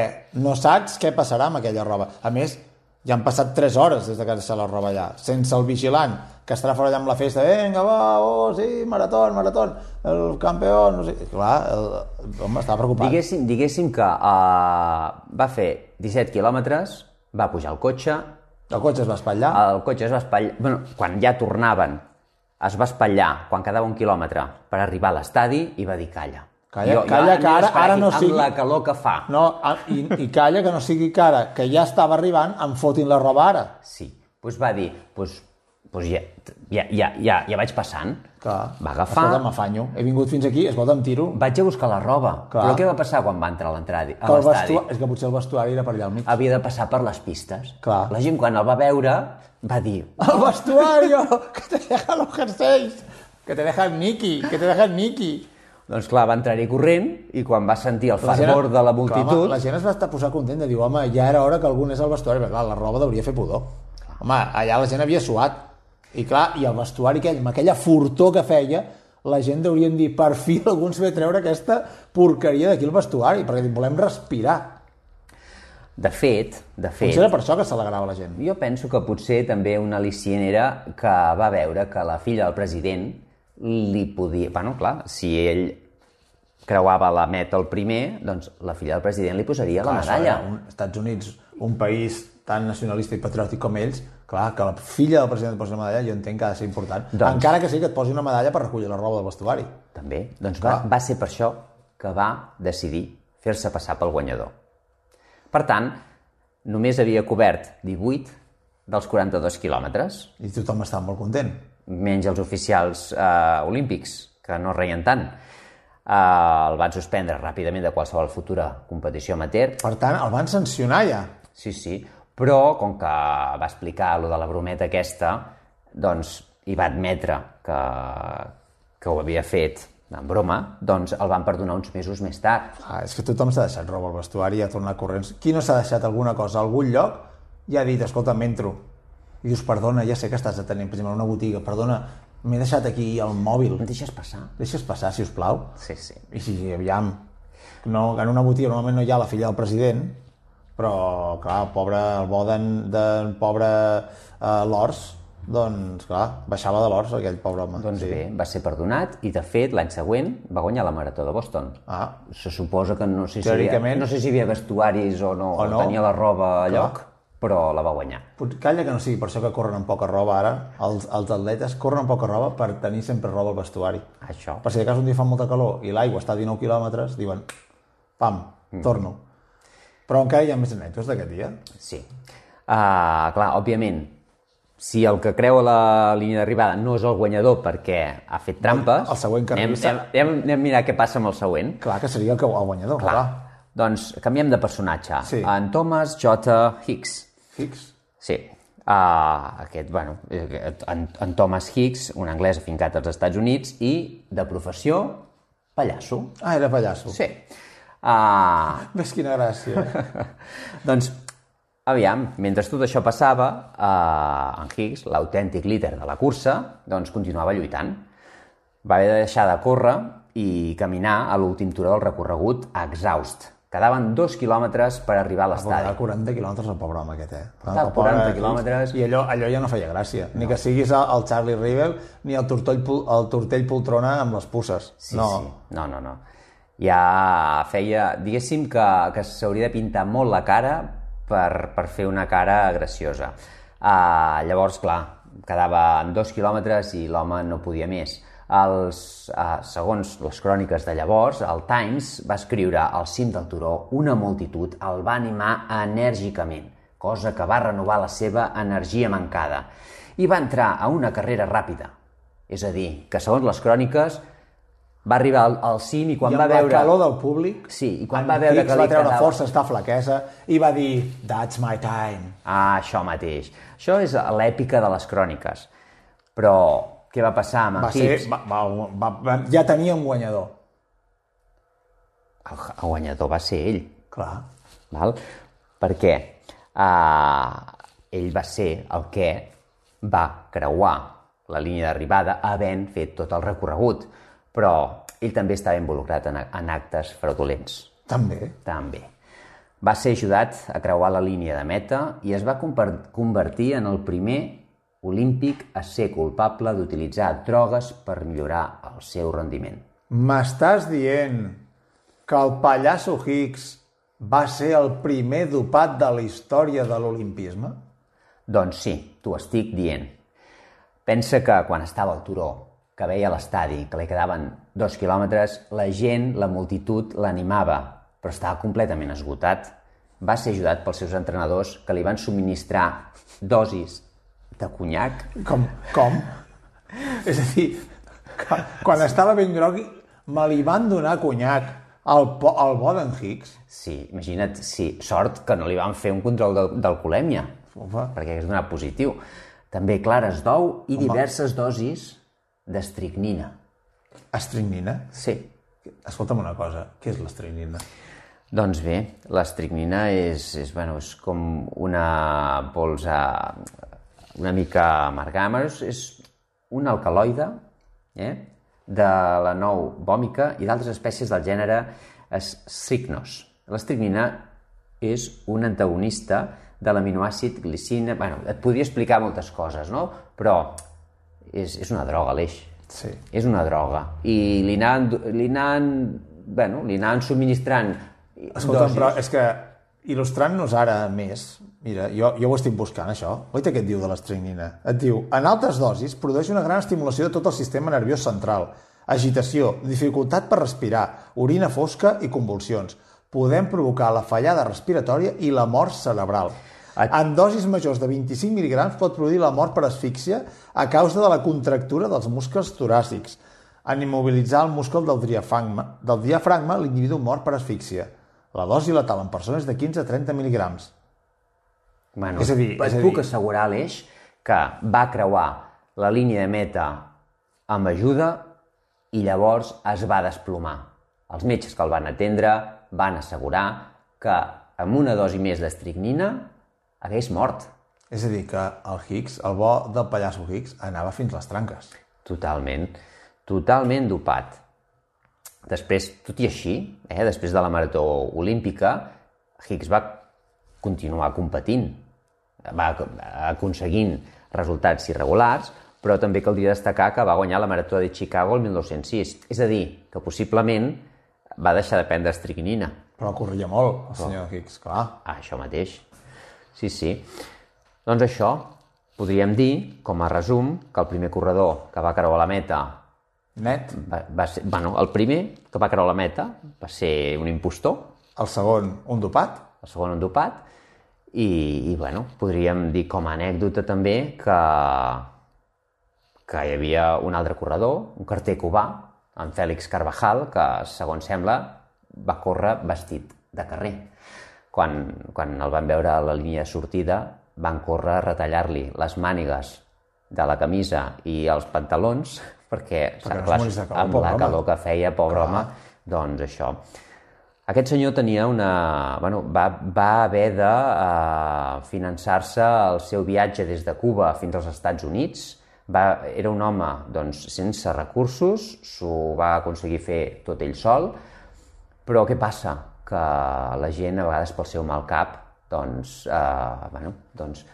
no saps què passarà amb aquella roba. A més, ja han passat 3 hores des de que deixat la roba allà, sense el vigilant, que estarà fora allà amb la festa, vinga, va, oh, sí, marató, marató, el campió, no sé... Clar, el, home, estava preocupat. Diguéssim, diguéssim que uh, va fer 17 quilòmetres, va pujar al cotxe, El cotxe es va espatllar. el cotxe es va espatllar... Bueno, quan ja tornaven, es va espatllar quan quedava un quilòmetre per arribar a l'estadi i va dir calla. Calla, calla, que ara- ara no amb sigui- la calor que fa. No, i, i calla que no sigui que ara, que ja estava arribant, em fotin la roba ara. Sí, doncs va dir, doncs, doncs ja, ja, ja, ja, ja vaig passant. Clar. Va agafar, Escolta, m'afanyo. He vingut fins aquí, escolta, em tiro. vaig a buscar la roba. Clar. Però què va passar quan va entrar a l'estadi? vestuari... És que potser el vestuari era per allà al mig. Havia de passar per les pistes. Clar. La gent quan el va veure va dir, ¡El vestuario! ¡Que te deja los jerseys! ¡Que te deja el Nicky! ¡Que te deja el Nicky! Doncs clar, va entrar-hi corrent i quan va sentir el fervor de la Clar, multitud... home, la gent es va estar posar contenta, diu, home, ja era hora que algú anés al vestuari, perquè clar, la roba hauria fer pudor. Home, allà la gent havia suat. I clar, i el vestuari aquell, amb aquella fortor que feia, la gent haurien dir, per fi algú ens ve treure aquesta porqueria d'aquí al vestuari, perquè volem respirar. De fet, de fet, Potser era per això que s'alegrava la gent. jo penso que potser també un al·licient era que va veure que la filla del president li podia... Bueno, clar, si ell creuava la meta el primer, doncs la filla del president li posaria la Clar, això medalla. era Un, Estats Units, un país tan nacionalista i patriòtic com ells, clar, que la filla del president et posi una medalla, jo entenc que ha de ser important. Doncs- Encara que sí que et posi una medalla per recollir la roba del vestuari. També. Doncs va, va ser per això que va decidir fer-se passar pel guanyador. Per tant, només havia cobert 18 dels 42 quilòmetres, I tothom estava molt content. Menys els oficials eh, olímpics, que no reien tant. Eh, el van suspendre ràpidament de qualsevol futura competició amateur. Per tant, el van sancionar ja. Sí, sí, però com que va explicar lo de la brometa aquesta, doncs hi va admetre que, que ho havia fet en broma, doncs el van perdonar uns mesos més tard. Ah, és que tothom s'ha deixat roba al vestuari i ha tornat corrents. Qui no s'ha deixat alguna cosa a algun lloc ja ha dit, escolta, m'entro. I dius, perdona, ja sé que estàs atenent, per exemple, una botiga, perdona, m'he deixat aquí el mòbil. Em deixes passar? Deixes passar, si us plau. Sí, sí. I si, aviam, no, en una botiga normalment no hi ha la filla del president, però, clar, el pobre, el bo d'en d'en pobre eh, Lors, doncs, clar, baixava de l'Ors aquell pobre home. Doncs sí. bé, va ser perdonat i, de fet, l'any següent va guanyar la Marató de Boston. Ah, Se suposa que no sé si, havia, no sé si havia vestuaris o no, O o no. tenia la roba a Clar. lloc, però la va guanyar. calla que no sigui per això que corren amb poca roba ara, els, els atletes corren amb poca roba per tenir sempre roba al vestuari. Això. Per si de cas un dia fa molta calor i l'aigua està a 19 quilòmetres, diuen, pam, torno. Però encara hi ha més anècdotes d'aquest dia. Sí. Uh, clar, òbviament, si el que creu a la línia d'arribada no és el guanyador perquè ha fet trampes, El següent arribi anem, anem, anem a mirar què passa amb el següent. Clar que seria el, que, el guanyador, clar. Clar. Doncs canviem de personatge. Sí. En Thomas J. Hicks. Hicks. Sí. Uh, aquest, bueno, en, en Thomas Hicks, un anglès afincat als Estats Units i de professió pallasso. Ah, era pallasso. Sí. Uh, Ves quina gràcia. doncs, aviam, mentre tot això passava, eh, en Higgs, l'autèntic líder de la cursa, doncs continuava lluitant. Va haver de deixar de córrer i caminar a l'últim turó del recorregut exhaust. Quedaven dos quilòmetres per arribar a l'estadi. 40 quilòmetres el pobre home aquest, eh? Pobre 40 Hicks. quilòmetres. I allò, allò ja no feia gràcia. Ni que siguis el, el Charlie Rivel ni el tortell, pul- el tortell poltrona amb les pusses. Sí, no. sí. No, no, no. Ja feia... Diguéssim que, que s'hauria de pintar molt la cara per, per fer una cara graciosa. Uh, llavors, clar, quedava en dos quilòmetres i l'home no podia més. Els, uh, segons les cròniques de llavors, el Times va escriure al cim del turó una multitud el va animar enèrgicament, cosa que va renovar la seva energia mancada, i va entrar a una carrera ràpida. És a dir, que segons les cròniques va arribar al, al cim i quan I va veure... la calor del públic, Sí, i quan va veure Hicks que va treure quedava- forces de flaquesa i va dir That's my time. Ah, això mateix. Això és l'èpica de les cròniques. Però què va passar amb Va ser, va, va, va, va, ja tenia un guanyador. El, el guanyador va ser ell. Clar. Val? Per què? Uh, ell va ser el que va creuar la línia d'arribada havent fet tot el recorregut. Però ell també estava involucrat en, en actes fraudulents. També. També. Va ser ajudat a creuar la línia de meta i es va convertir en el primer olímpic a ser culpable d'utilitzar drogues per millorar el seu rendiment. M'estàs dient que el pallasso Hicks va ser el primer dopat de la història de l'olimpisme? Doncs sí, t'ho estic dient. Pensa que quan estava al turó, que veia l'estadi, que li quedaven dos quilòmetres, la gent, la multitud, l'animava, però estava completament esgotat. Va ser ajudat pels seus entrenadors que li van subministrar dosis de conyac Com? Com? És a dir, quan estava ben grogui, me li van donar conyac al, al Boden Hicks. Sí, imagina't, sí, sort que no li van fer un control de- d'alcoholèmia, perquè hagués donat positiu. També clares d'ou i diverses dosis d'estricnina. Estricnina? Sí. Escolta'm una cosa, què és l'estricnina? Doncs bé, l'estricnina és, és, bueno, és com una pols una mica amargama, és, és un alcaloide eh, de la nou vòmica i d'altres espècies del gènere Strychnos. L'estricnina és un antagonista de l'aminoàcid glicina... Bueno, et podria explicar moltes coses, no? Però és, és una droga, l'eix. Sí. És una droga. I li anaven, li bueno, li anaven subministrant Escolta'm, dosis. però és que il·lustrant-nos ara més, mira, jo, jo ho estic buscant, això. Oita què et diu de l'estricnina? Et diu, en altes dosis produeix una gran estimulació de tot el sistema nerviós central, agitació, dificultat per respirar, orina fosca i convulsions. Podem provocar la fallada respiratòria i la mort cerebral. En dosis majors de 25 mg pot produir la mort per asfíxia a causa de la contractura dels muscles toràcics. En immobilitzar el múscul del diafragma, del diafragma l'individu mor per asfíxia. La dosi letal en persones de 15 a 30 mil·ligrams. Bueno, És a dir, et és a puc dir- assegurar, Aleix, que va creuar la línia de meta amb ajuda i llavors es va desplomar. Els metges que el van atendre van assegurar que amb una dosi més d'estricnina hagués mort. És a dir, que el Higgs, el bo del pallasso Higgs, anava fins les tranques. Totalment, totalment dopat. Després, tot i així, eh, després de la marató olímpica, Higgs va continuar competint, va aconseguint resultats irregulars, però també caldria destacar que va guanyar la marató de Chicago el 1906. És a dir, que possiblement va deixar de prendre estricnina. Però corria molt, el senyor Higgs, clar. Ah, això mateix. Sí, sí. Doncs això, podríem dir, com a resum, que el primer corredor que va creuar la meta Net. va, va ser, bueno, el primer que va creuar la meta va ser un impostor, El segon, un dopat. el segon un dopat, I, i bueno, podríem dir com a anècdota també que, que hi havia un altre corredor, un carter cubà, en Fèlix Carvajal, que, segons sembla, va córrer vestit de carrer. Quan, quan el van veure a la línia de sortida, van córrer a retallar-li les mànigues de la camisa i els pantalons, perquè, Perquè clar, de calor, amb la home. calor que feia, pobre home, doncs això. Aquest senyor tenia una... Bueno, va, va haver de uh, finançar-se el seu viatge des de Cuba fins als Estats Units. Va, era un home doncs, sense recursos, s'ho va aconseguir fer tot ell sol, però què passa? Que la gent, a vegades pel seu mal cap, doncs, uh, bueno, doncs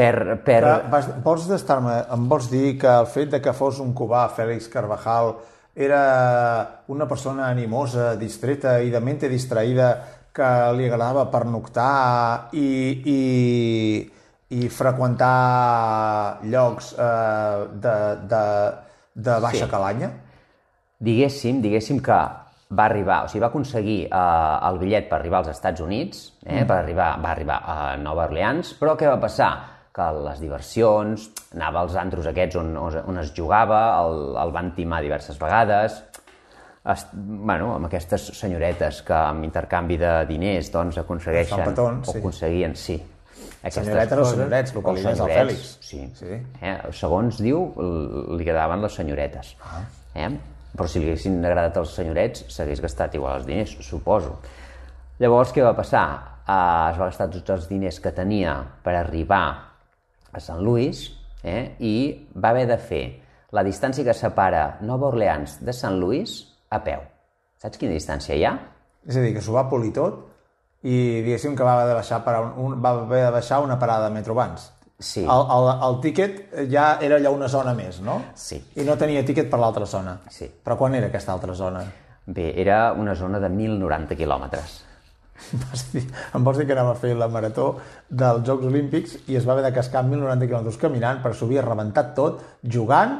per, per... Vas, vols estar-me, em vols dir que el fet de que fos un cubà, Félix Carvajal, era una persona animosa, distreta i de mente distraïda que li agradava pernoctar i, i, i freqüentar llocs eh, de, de, de baixa Sí. calanya? diguéssim, diguéssim que va arribar, o sigui, va aconseguir eh, el bitllet per arribar als Estats Units, eh, per arribar, va arribar a Nova Orleans, però què va passar? Que les diversions, anava als antros aquests on, on es jugava, el, el van timar diverses vegades, es, bueno, amb aquestes senyoretes que amb intercanvi de diners doncs aconsegueixen petons, o sí. aconseguien, sí. aquestes Senyoretes o senyorets, el que li deies al senyorets, Fèlix. Sí. Sí. Eh? Segons diu, li agradaven les senyoretes. Ah. Eh? Però si li haguessin agradat els senyorets, s'hagués gastat igual els diners, suposo. Llavors, què va passar? Uh, es va gastar tots els diners que tenia per arribar a Sant Louis eh? i va haver de fer la distància que separa Nova Orleans de Sant Louis a peu. Saps quina distància hi ha? És a dir, que s'ho va polir tot i diguéssim que va haver de baixar, per un, un, va haver de baixar una parada de metro abans. Sí. El, el, el tíquet ja era allà una zona més, no? Sí. I no tenia tíquet per l'altra zona. Sí. Però quan era aquesta altra zona? Bé, era una zona de 1.090 quilòmetres. Vas dir, em vols dir que anava a fer la marató dels Jocs Olímpics i es va haver de cascar 1.090 quilòmetres caminant per s'ho havia rebentat tot, jugant,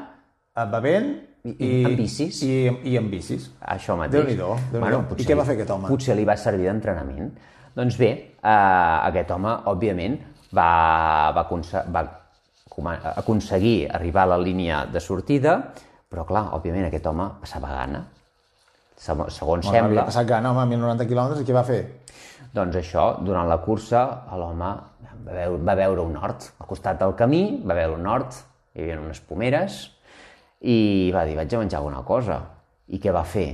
eh, bevent I- i amb bicis. I, i amb bicis. Això mateix. Déu-n'hi-do, Déu-n'hi-do. I què va fer aquest home? Potser li va servir d'entrenament. Doncs bé, eh, aquest home, òbviament, va, va, va aconseguir arribar a la línia de sortida, però clar, òbviament aquest home passava gana. Segons, Bueno, sembla, passat gana, home, 1.090 quilòmetres, i què va fer? doncs això, durant la cursa, l'home va, veure, va veure un hort. Al costat del camí va veure un hort, hi havia unes pomeres, i va dir, vaig a menjar alguna cosa. I què va fer?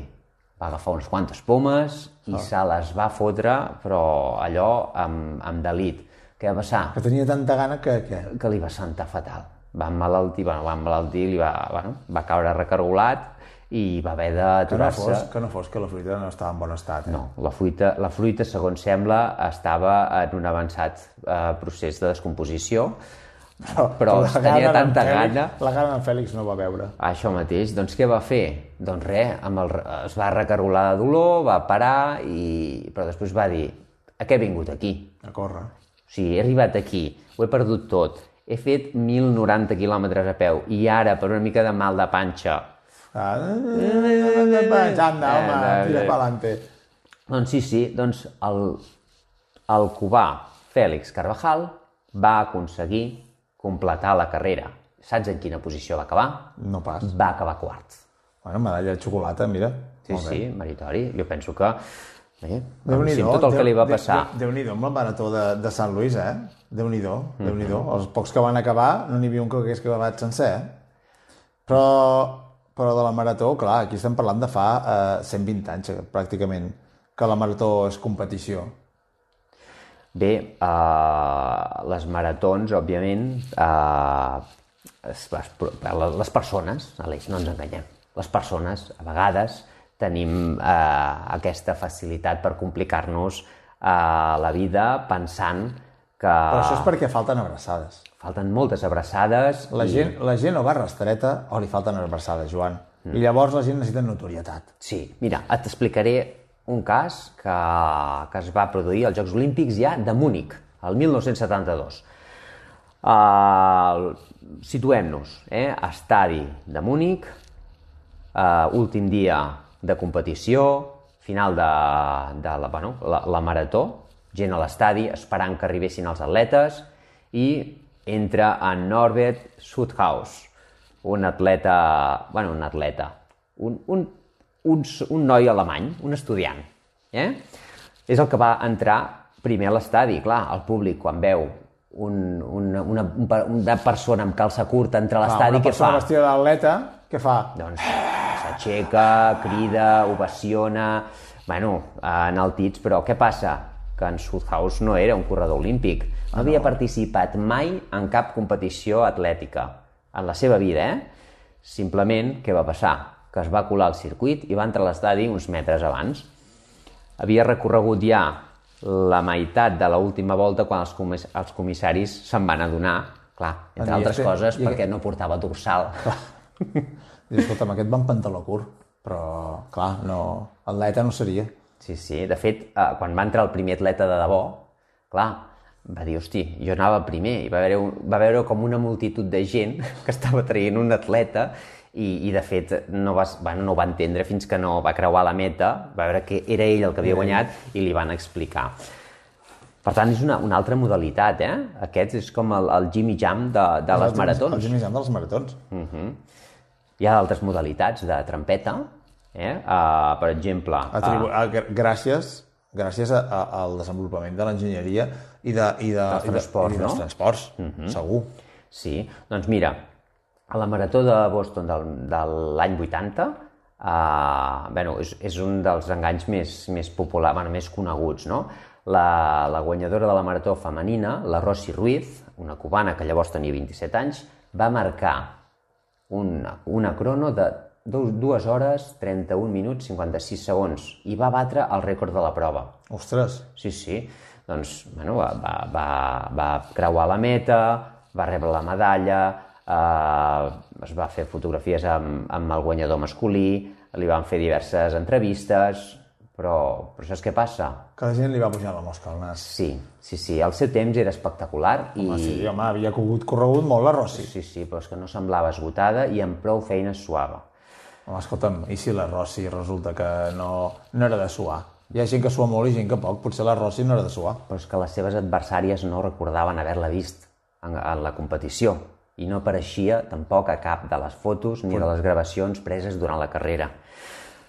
Va agafar unes quantes pomes i se les va fotre, però allò amb, amb delit. Què va passar? Que tenia tanta gana que... que... Que li va sentar fatal. Va emmalaltir, bueno, va emmalaltir, li va, bueno, va caure recargolat i va haver Que no, d'aturar-se. fos, que no fos que la fruita no estava en bon estat. Eh? No, la fruita, la fruita, segons sembla, estava en un avançat eh, procés de descomposició, però la tenia tanta Fèlix- gana... La gana d'en Fèlix no va veure. Això mateix, doncs què va fer? Doncs res, amb el, es va recargolar de dolor, va parar, i... però després va dir, a què he vingut aquí? A córrer. O sigui, he arribat aquí, ho he perdut tot, he fet 1.090 quilòmetres a peu, i ara, per una mica de mal de panxa, anda, home, tira pa'lante. Doncs sí, sí, doncs el, el cubà Fèlix Carvajal va aconseguir completar la carrera. Saps en quina posició va acabar? No pas. Va acabar quart. Bueno, medalla de xocolata, mira. Sí, Molt bé. sí, meritori. Jo penso que... Eh, Déu-n'hi-do. amb tot el que li va Déu- passar. Déu- Déu-n'hi-do amb el marató de, de Sant Luís, eh? Déu-n'hi-do, Déu-n'hi-do. Els pocs que van acabar, no n'hi havia un que hagués acabat sencer, eh? Però, però de la marató, clar, aquí estem parlant de fa eh, 120 anys, eh, pràcticament, que la marató és competició. Bé, eh, les maratons, òbviament, eh, es, es, les, les persones, Aleix, no ens enganyem, les persones, a vegades, tenim eh, aquesta facilitat per complicar-nos eh, la vida pensant que Però això és perquè falten abraçades. Falten moltes abraçades La i... gent, la gent o va rastreta o li falten abraçades, Joan. I llavors la gent necessita notorietat. Sí, mira, et explicaré un cas que, que es va produir als Jocs Olímpics ja de Múnich, el 1972. Uh, Situem-nos, eh? estadi de Múnich, uh, últim dia de competició, final de, de la, bueno, la, la marató, gent a l'estadi esperant que arribessin els atletes i entra en Norbert Sudhaus, un atleta, bueno, un atleta, un, un, un, un noi alemany, un estudiant. Eh? És el que va entrar primer a l'estadi, clar, el públic quan veu un, una, una, una persona amb calça curta entre l'estadi, què fa? Una persona vestida d'atleta, què fa? Doncs s'aixeca, crida, ovaciona... Bueno, enaltits, però què passa? Que en Sudhaus no era un corredor olímpic. No havia participat mai en cap competició atlètica en la seva vida, eh? Simplement, què va passar? Que es va colar al circuit i va entrar a l'estadi uns metres abans. Havia recorregut ja la meitat de l'última volta quan els, comiss els comissaris se'n van adonar, clar, entre I altres este- coses, i perquè aquest- no portava dorsal. Dius, escolta'm, aquest va pantaló curt, però, clar, no, atleta no seria. Sí, sí. De fet, eh, quan va entrar el primer atleta de debò, clar, va dir, hosti, jo anava primer, i va veure, un- va veure com una multitud de gent que estava traient un atleta i, i de fet, no, va, bueno, no ho va entendre fins que no va creuar la meta, va veure que era ell el que havia guanyat i li van explicar. Per tant, és una, una altra modalitat, eh? Aquest és com el, el Jimmy Jam de, de les El maratons. Jimmy Jam dels maratons. Hi ha altres modalitats de trampeta, eh? Uh, per exemple... Atribu uh, gràcies gràcies a, a, al desenvolupament de l'enginyeria i, de, i, de, Dels i, de, transports, i dels no? transports, segur. Sí, doncs mira, a la Marató de Boston del, de l'any 80, uh, bueno, és, és un dels enganys més, més populars, bueno, més coneguts, no? La, la guanyadora de la Marató femenina, la Rosy Ruiz, una cubana que llavors tenia 27 anys, va marcar una, una crono de 2 hores, 31 minuts, 56 segons i va batre el rècord de la prova. Ostres, Sí, sí. Doncs, bueno, va, va, va, va creuar la meta, va rebre la medalla, eh, es va fer fotografies amb, amb el guanyador masculí, li van fer diverses entrevistes, però, però saps què passa? que la gent li va pujar la mosca al nas. Sí, sí, sí, el seu temps era espectacular i... Home, sí, home, havia corregut, corregut molt la Rossi. Sí, sí, però és que no semblava esgotada i amb prou feines suava. Home, escolta'm, i si la Rossi resulta que no, no era de suar? Hi ha gent que sua molt i gent que poc. Potser la Rossi no era de suar. però és que les seves adversàries no recordaven haver-la vist en, en la competició i no apareixia tampoc a cap de les fotos ni de les gravacions preses durant la carrera.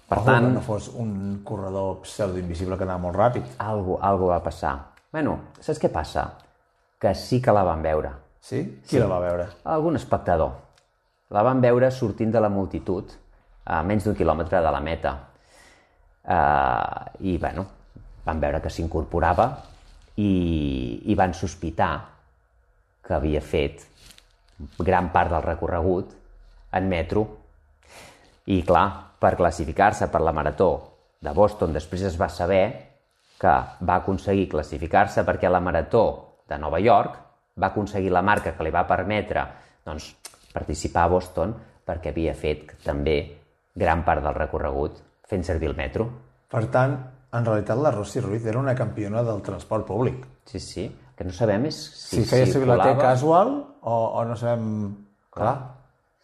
Per Per tant, que no fos un corredor pseudo-invisible que anava molt ràpid. algo, algo va passar. Bueno, saps què passa? Que sí que la van veure. Sí? Qui la va veure? Algun espectador. La van veure sortint de la multitud a menys d'un quilòmetre de la meta. Uh, I, bueno, van veure que s'incorporava i, i van sospitar que havia fet gran part del recorregut en metro. I, clar, per classificar-se per la marató de Boston, després es va saber que va aconseguir classificar-se perquè la marató de Nova York va aconseguir la marca que li va permetre doncs, participar a Boston perquè havia fet també gran part del recorregut fent servir el metro. Per tant, en realitat la Rossi Ruiz era una campiona del transport públic. Sí, sí. Que no sabem és Si, feia servir la T casual o, o no sabem... Clar,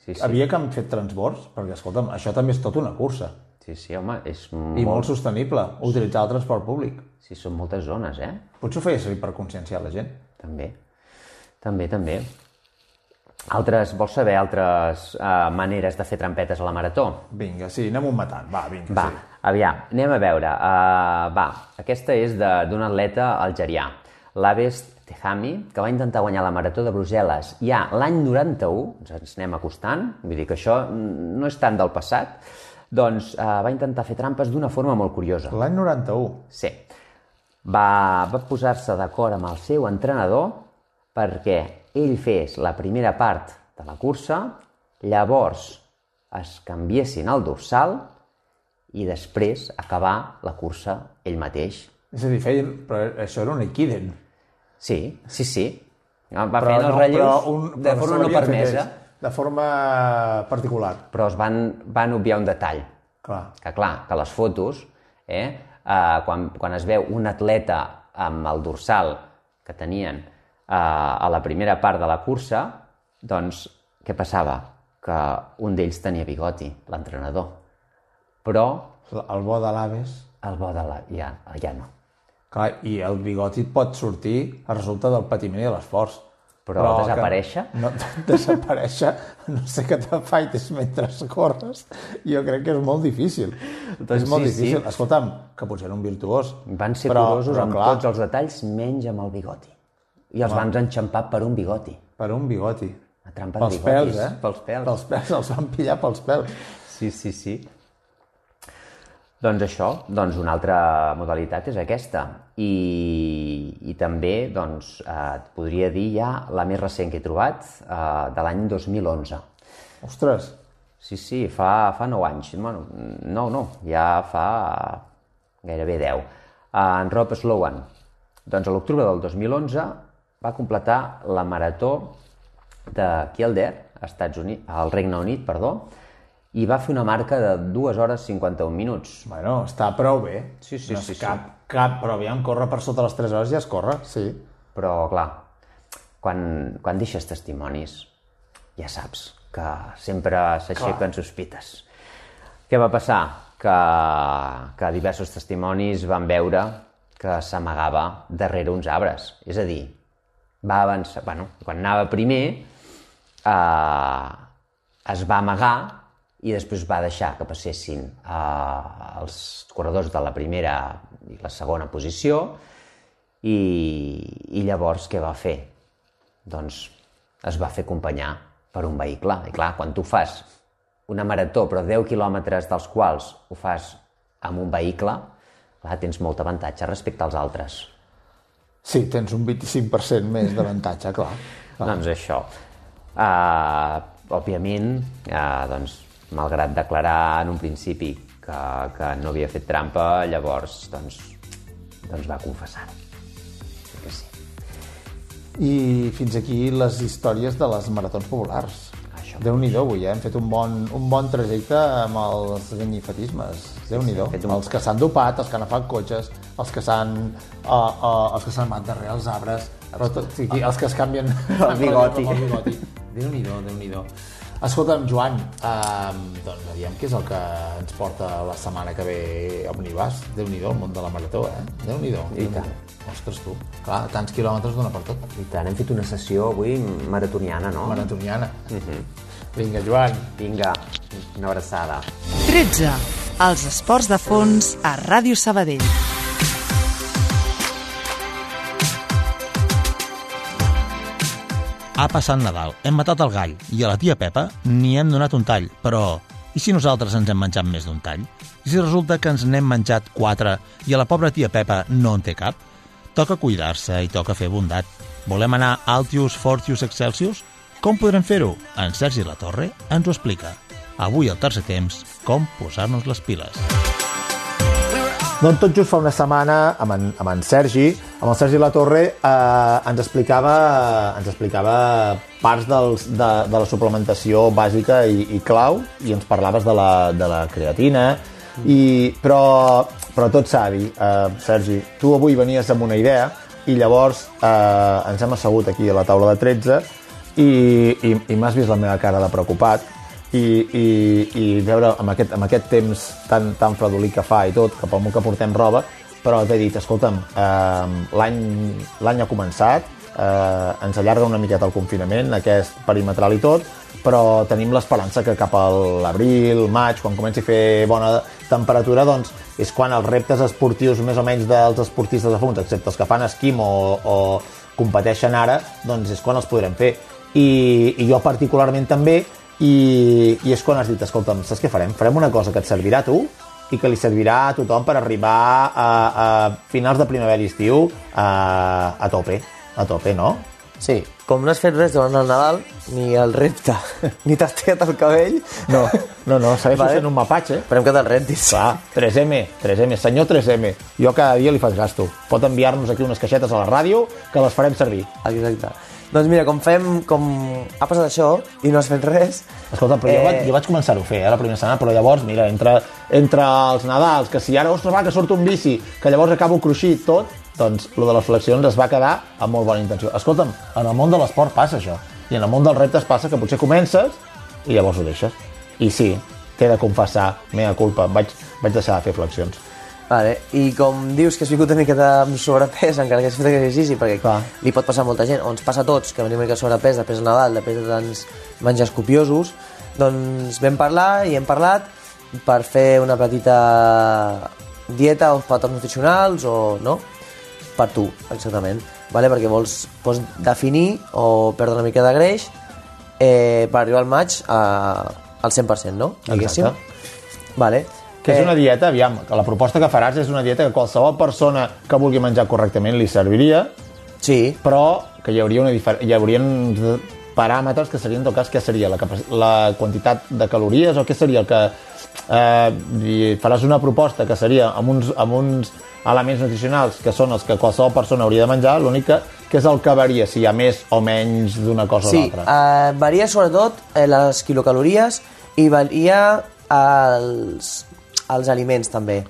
Sí, sí. havia que han fet transbords, perquè, escolta'm, això també és tota una cursa. Sí, sí, home, és I molt... molt sostenible, utilitzar el transport públic. Sí, són moltes zones, eh? Potser ho feia servir per conscienciar la gent. També. També, també. Altres, vols saber altres uh, maneres de fer trampetes a la marató? Vinga, sí, anem un matant. Va, vinga, Va, sí. aviam, anem a veure. Uh, va, aquesta és de- d'un atleta algerià, l'Aves Tehami, que va intentar guanyar la marató de Brussel·les ja l'any 91, ens anem acostant, vull dir que això no és tant del passat, doncs uh, va intentar fer trampes d'una forma molt curiosa. L'any 91. Sí. Va, va posar-se d'acord amb el seu entrenador perquè ell fes la primera part de la cursa, llavors es canviessin el dorsal i després acabar la cursa ell mateix. És a dir, feien... Però això era un Equiden. Sí, sí, sí. Va fent els relleus de però forma no permesa, De forma particular. però es van, van obviar un detall. Clar. que clar, que les fotos, eh, eh, quan, quan es veu un atleta amb el dorsal que tenien eh, a la primera part de la cursa, doncs què passava? Que un d'ells tenia bigoti, l'entrenador. Però El bo de l'Aves... el bo de la... ja, ja no. Clar, i el bigoti pot sortir a resulte del patiment i de l'esforç. Però desaparèixer? Que no, desaparèixer, no sé què t'afaites mentre corres, jo crec que és molt difícil. Doncs és molt sí, difícil. sí. Escolta'm, que potser era un virtuós. Van ser però, curosos però, amb clar, tots els detalls, menys amb el bigoti. I els van enxampar per un bigoti. Per un bigoti. Atrampant Pels bigotis. pèls, eh? Pels pèls. Pels pèls, els van pillar pels pèls. Sí, sí, sí. Doncs això, doncs una altra modalitat és aquesta. I, i també, doncs, eh, et podria dir ja la més recent que he trobat, eh, de l'any 2011. Ostres, Sí, sí, fa, fa 9 anys. Bueno, no, no, ja fa gairebé 10. Uh, en Rob Sloan. Doncs a l'octubre del 2011 va completar la marató de Kielder, Estats Units, al Regne Unit, perdó, i va fer una marca de 2 hores 51 minuts. bueno, està prou bé. Sí, sí, no sí, sí. cap, cap, però aviam, córrer per sota les 3 hores ja es corre, sí. Però, clar, quan, quan deixes testimonis, ja saps que sempre s'aixequen sospites. Què va passar? Que, que diversos testimonis van veure que s'amagava darrere uns arbres. És a dir, va avançar... Bueno, quan anava primer, eh, es va amagar i després va deixar que passessin eh, els corredors de la primera i la segona posició i, i llavors què va fer? Doncs es va fer acompanyar per un vehicle. I clar, quan tu fas una marató, però 10 quilòmetres dels quals ho fas amb un vehicle, clar, tens molt avantatge respecte als altres. Sí, tens un 25% més d'avantatge, clar. clar. Doncs això. Uh, òbviament, uh, doncs, malgrat declarar en un principi que, que no havia fet trampa, llavors doncs, doncs va que sí. I fins aquí les històries de les maratons populars. Això. Déu-n'hi-do, avui, eh? Hem fet un bon, un bon trajecte amb els ganyifatismes. Déu-n'hi-do. fet un- Els que s'han dopat, els que han agafat cotxes, els que s'han uh, uh, els que s'han anat darrere els arbres, però tot, sí, els que es canvien El bigoti. el bigoti. Déu-n'hi-do, Déu-n'hi-do. Escolta'm, Joan, eh, doncs aviam què és el que ens porta la setmana que ve Omnibus. Déu-n'hi-do, el món de la marató, eh? Déu-n'hi-do. I Déu-n'hi-do. tant. Ostres, tu. Clar, tants quilòmetres dona per tot. I tant, hem fet una sessió avui maratoniana, no? maratoniana. Vinga, Joan. Vinga, una abraçada. 13. Els esports de fons a Ràdio Sabadell. Ha passat Nadal, hem matat el gall i a la tia Pepa n'hi hem donat un tall, però i si nosaltres ens hem menjat més d'un tall? I si resulta que ens n'hem menjat quatre i a la pobra tia Pepa no en té cap? Toca cuidar-se i toca fer bondat. Volem anar Altius, Fortius, Excelsius? Com podrem fer-ho? En Sergi La Torre ens ho explica. Avui al tercer temps, com posar-nos les piles. Doncs tot just fa una setmana amb en, amb en Sergi, amb el Sergi La Torre, eh, ens, explicava, ens explicava parts dels, de, de la suplementació bàsica i, i clau, i ens parlaves de la, de la creatina, i, però, però tot savi, eh, Sergi, tu avui venies amb una idea, i llavors eh, ens hem assegut aquí a la taula de 13 i, i, i m'has vist la meva cara de preocupat i, i, i veure amb aquest, amb aquest temps tan, tan fredolí que fa i tot, que pel molt que portem roba, però t'he dit, escolta'm, eh, l'any ha començat, eh, ens allarga una miqueta el confinament, aquest perimetral i tot, però tenim l'esperança que cap a l'abril, maig, quan comenci a fer bona temperatura, doncs és quan els reptes esportius més o menys dels esportistes de fons, excepte els que fan esquim o, o competeixen ara, doncs és quan els podrem fer. I, i jo particularment també, i, i és quan has dit, escolta'm, saps què farem? Farem una cosa que et servirà a tu i que li servirà a tothom per arribar a, a finals de primavera i estiu a, a tope, a tope, no? Sí, com no has fet res durant el Nadal, ni el repte, ni t'has tallat el cabell... No, no, no, segueixo Vale. sent un mapatge. Esperem que te'l rentis. Clar, 3M, 3M, senyor 3M. Jo cada dia li faig gasto. Pot enviar-nos aquí unes caixetes a la ràdio que les farem servir. Exacte. Doncs mira, com fem, com ha passat això i no has fet res, Escolta, però eh... jo, vaig, jo vaig començar-ho a fer, eh, la primera setmana, però llavors, mira, entre, entre els Nadals, que si ara, ostres, va, que surt un bici, que llavors acabo cruixit tot, doncs, lo de les flexions es va quedar amb molt bona intenció. Escolta'm, en el món de l'esport passa això, i en el món dels reptes passa que potser comences i llavors ho deixes. I sí, t'he de confessar, mea culpa, vaig, vaig deixar de fer flexions. Vale. I com dius que has vingut una miqueta amb sobrepès, encara que has fet exercici, perquè Clar. li pot passar a molta gent, o ens passa a tots, que venim una mica sobrepès després de Nadal, després de tants menjars copiosos, doncs vam parlar i hem parlat per fer una petita dieta o patos nutricionals o no? Per tu, exactament. Vale? Perquè vols, vols definir o perdre una mica de greix eh, per arribar al maig a, al 100%, no? Diguéssim. Vale. Que és Eh, una dieta, aviam, que la proposta que faràs és una dieta que qualsevol persona que vulgui menjar correctament li serviria, Sí, però que hi hauria una difer... hi haurien paràmetres que serien, en tot cas, què seria? La, la quantitat de calories o què seria el que... Eh, faràs una proposta que seria amb uns, amb uns elements nutricionals que són els que qualsevol persona hauria de menjar, l'únic que, que és el que varia, si hi ha més o menys d'una cosa Sí, o l'altra. eh, varia sobretot eh, les quilocalories i varia els, els aliments també.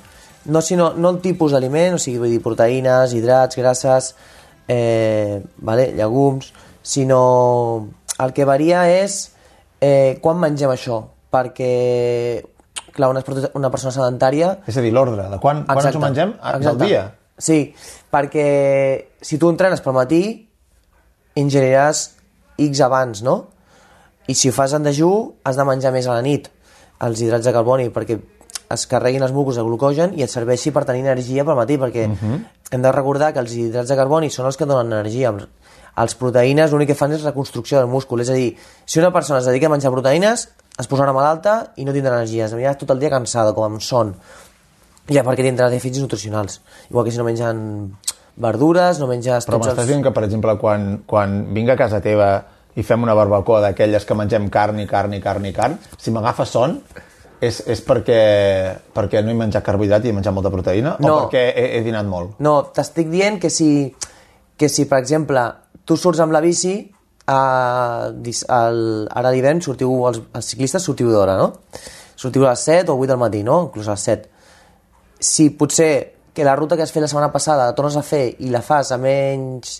No, sinó, no el tipus d'aliment, o sigui, vull dir, proteïnes, hidrats, grasses, eh, vale, llegums, sinó el que varia és eh, quan mengem això, perquè clar, una, una persona sedentària És a dir, l'ordre, de quan, quan ens ho mengem? Ah, Del Exacte. dia? Sí, perquè si tu entrenes pel matí, ingeriràs X abans, no? I si ho fas en dejú, has de menjar més a la nit, els hidrats de carboni, perquè es carreguin els mucos de glucogen i et serveixi per tenir energia pel matí, perquè hem de recordar que els hidrats de carboni són els que donen energia. Els proteïnes l'únic que fan és reconstrucció del múscul, és a dir, si una persona es dedica a menjar proteïnes, es posarà malalta i no tindrà energia, es anirà tot el dia cansada, com amb son. Ja, perquè tindrà dèficits nutricionals. Igual que si no mengen verdures, no menges... Però m'estàs dient que, per exemple, quan, quan vinc a casa teva i fem una barbacoa d'aquelles que mengem carn i carn i carn i carn, si m'agafa son, és, és perquè, perquè no he menjat carbohidrat i he menjat molta proteïna? No. O perquè he, he dinat molt? No, t'estic dient que si, que si, per exemple, tu surts amb la bici, a, el, ara d'hivern sortiu, els, els ciclistes sortiu d'hora, no? Sortiu a les 7 o 8 del matí, no? Inclús a les 7. Si potser que la ruta que has fet la setmana passada la tornes a fer i la fas a menys,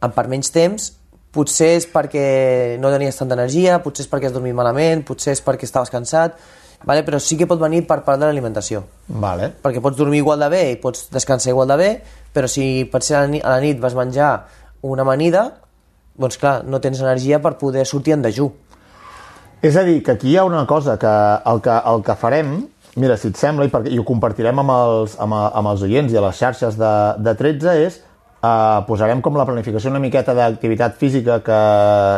per menys temps, potser és perquè no tenies tanta energia, potser és perquè has dormit malament, potser és perquè estaves cansat, vale? però sí que pot venir per part de l'alimentació Vale. perquè pots dormir igual de bé i pots descansar igual de bé, però si per ser a la nit, a la nit vas menjar una amanida, doncs clar, no tens energia per poder sortir en dejú. És a dir, que aquí hi ha una cosa que el que, el que farem, mira, si et sembla, i, perquè, i ho compartirem amb els, amb, amb els oients i a les xarxes de, de 13, és eh, posarem com la planificació una miqueta d'activitat física que,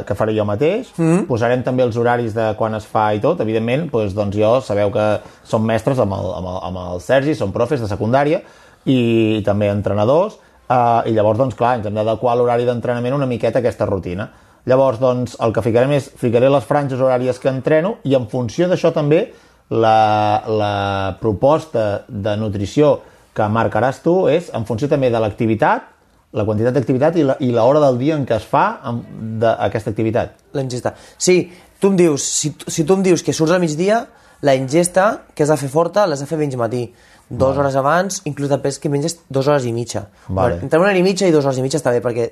que faré jo mateix, mm. posarem també els horaris de quan es fa i tot, evidentment, doncs, doncs jo sabeu que som mestres amb el, amb el, amb el Sergi, som profes de secundària i també entrenadors, eh, i llavors, doncs clar, ens hem d'adequar l'horari d'entrenament una miqueta a aquesta rutina. Llavors, doncs, el que ficarem és, ficaré les franges horàries que entreno i en funció d'això també la, la proposta de nutrició que marcaràs tu és en funció també de l'activitat, la quantitat d'activitat i l'hora del dia en què es fa amb- d'aquesta activitat. La ingesta. Sí, tu em dius, si, si tu em dius que surts al migdia, la ingesta que has de fer forta l'has de fer menys matí. Dues hores abans, inclús després que menges dues hores i mitja. Vale. Entre una hora i mitja i dues hores i mitja està bé, perquè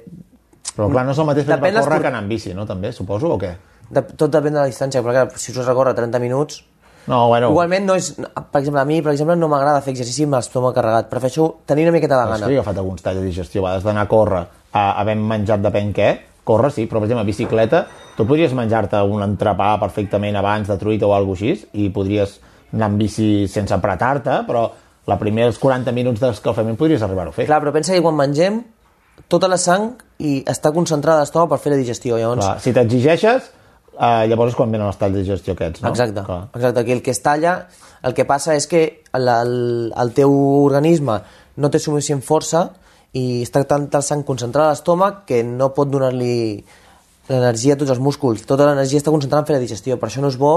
Però clar, no és el mateix fer per córrer que anar amb bici, no? També, suposo, o què? de, tot depèn de la distància, però clar, si surts a córrer 30 minuts, No, bueno, Igualment no és... Per exemple, a mi, per exemple, no m'agrada fer exercici amb l'estómac carregat. Prefereixo tenir una miqueta de gana. jo he agafat alguns talls de digestió, a vegades d'anar a córrer, a, havent menjat depèn què, córrer sí, però per exemple, a bicicleta, tu podries menjar-te un entrepà perfectament abans de truita o alguna cosa així, i podries anar amb bici sense apretar-te, però la primers 40 minuts d'escalfament podries arribar-ho a fer. Clar, però pensa que quan mengem, tota la sang i està concentrada a l'estómac per fer la digestió. Llavors, Clar, si t'exigeixes, eh, llavors és quan venen els talls de digestió aquests, no? Exacte, Clar. exacte. Aquí el que es talla, el que passa és que el, el, el teu organisme no té suficient força i està tanta sang concentrada a l'estómac que no pot donar-li l'energia a tots els músculs. Tota l'energia està concentrada en fer la digestió. Per això no és bo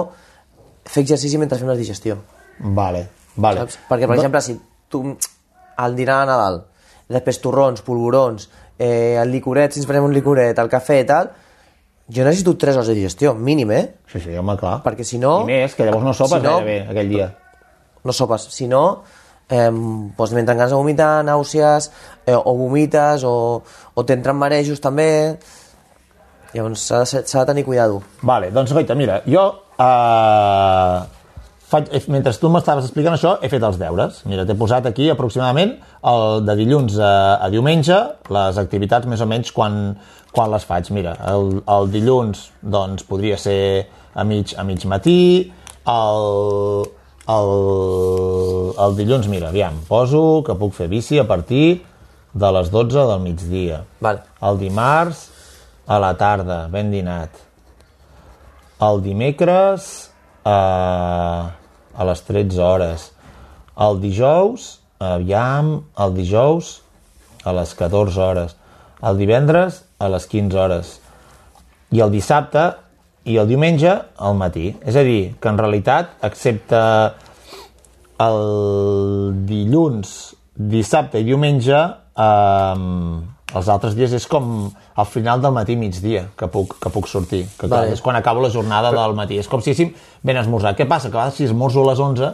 fer exercici mentre fem la digestió. Vale, vale. Saps? Perquè, per exemple, si tu al dinar de Nadal, després torrons, polvorons, eh, el licoret, si ens prenem un licoret, el cafè i tal, jo necessito 3 hores de digestió, mínim, eh? Sí, sí, home, clar. Perquè si no... I més, que llavors no sopes si no- gairebé aquell dia. no sopes. Si no, eh, doncs m'entren ganes de vomitar, nàusees, eh, o vomites, o, o t'entren marejos també. Llavors s'ha de, ser- de tenir cuidado. Vale, doncs goita, mira, jo eh, faig, he- mentre tu m'estaves explicant això, he fet els deures. Mira, t'he posat aquí aproximadament el de dilluns a, a diumenge, les activitats més o menys quan, quan les faig. Mira, el, el dilluns doncs, podria ser a mig, a mig matí, el, el, el dilluns, mira, aviam, poso que puc fer bici a partir de les 12 del migdia. Vale. El dimarts a la tarda, ben dinat. El dimecres a, a les 13 hores. El dijous, aviam, el dijous a les 14 hores. El divendres a les 15 hores. I el dissabte i el diumenge al matí. És a dir, que en realitat, excepte el dilluns, dissabte i diumenge, eh, els altres dies és com al final del matí migdia que puc, que puc sortir, que clar, Vale. és quan acabo la jornada del matí. És com si haguéssim ben esmorzat. Què passa? Que si esmorzo a les 11,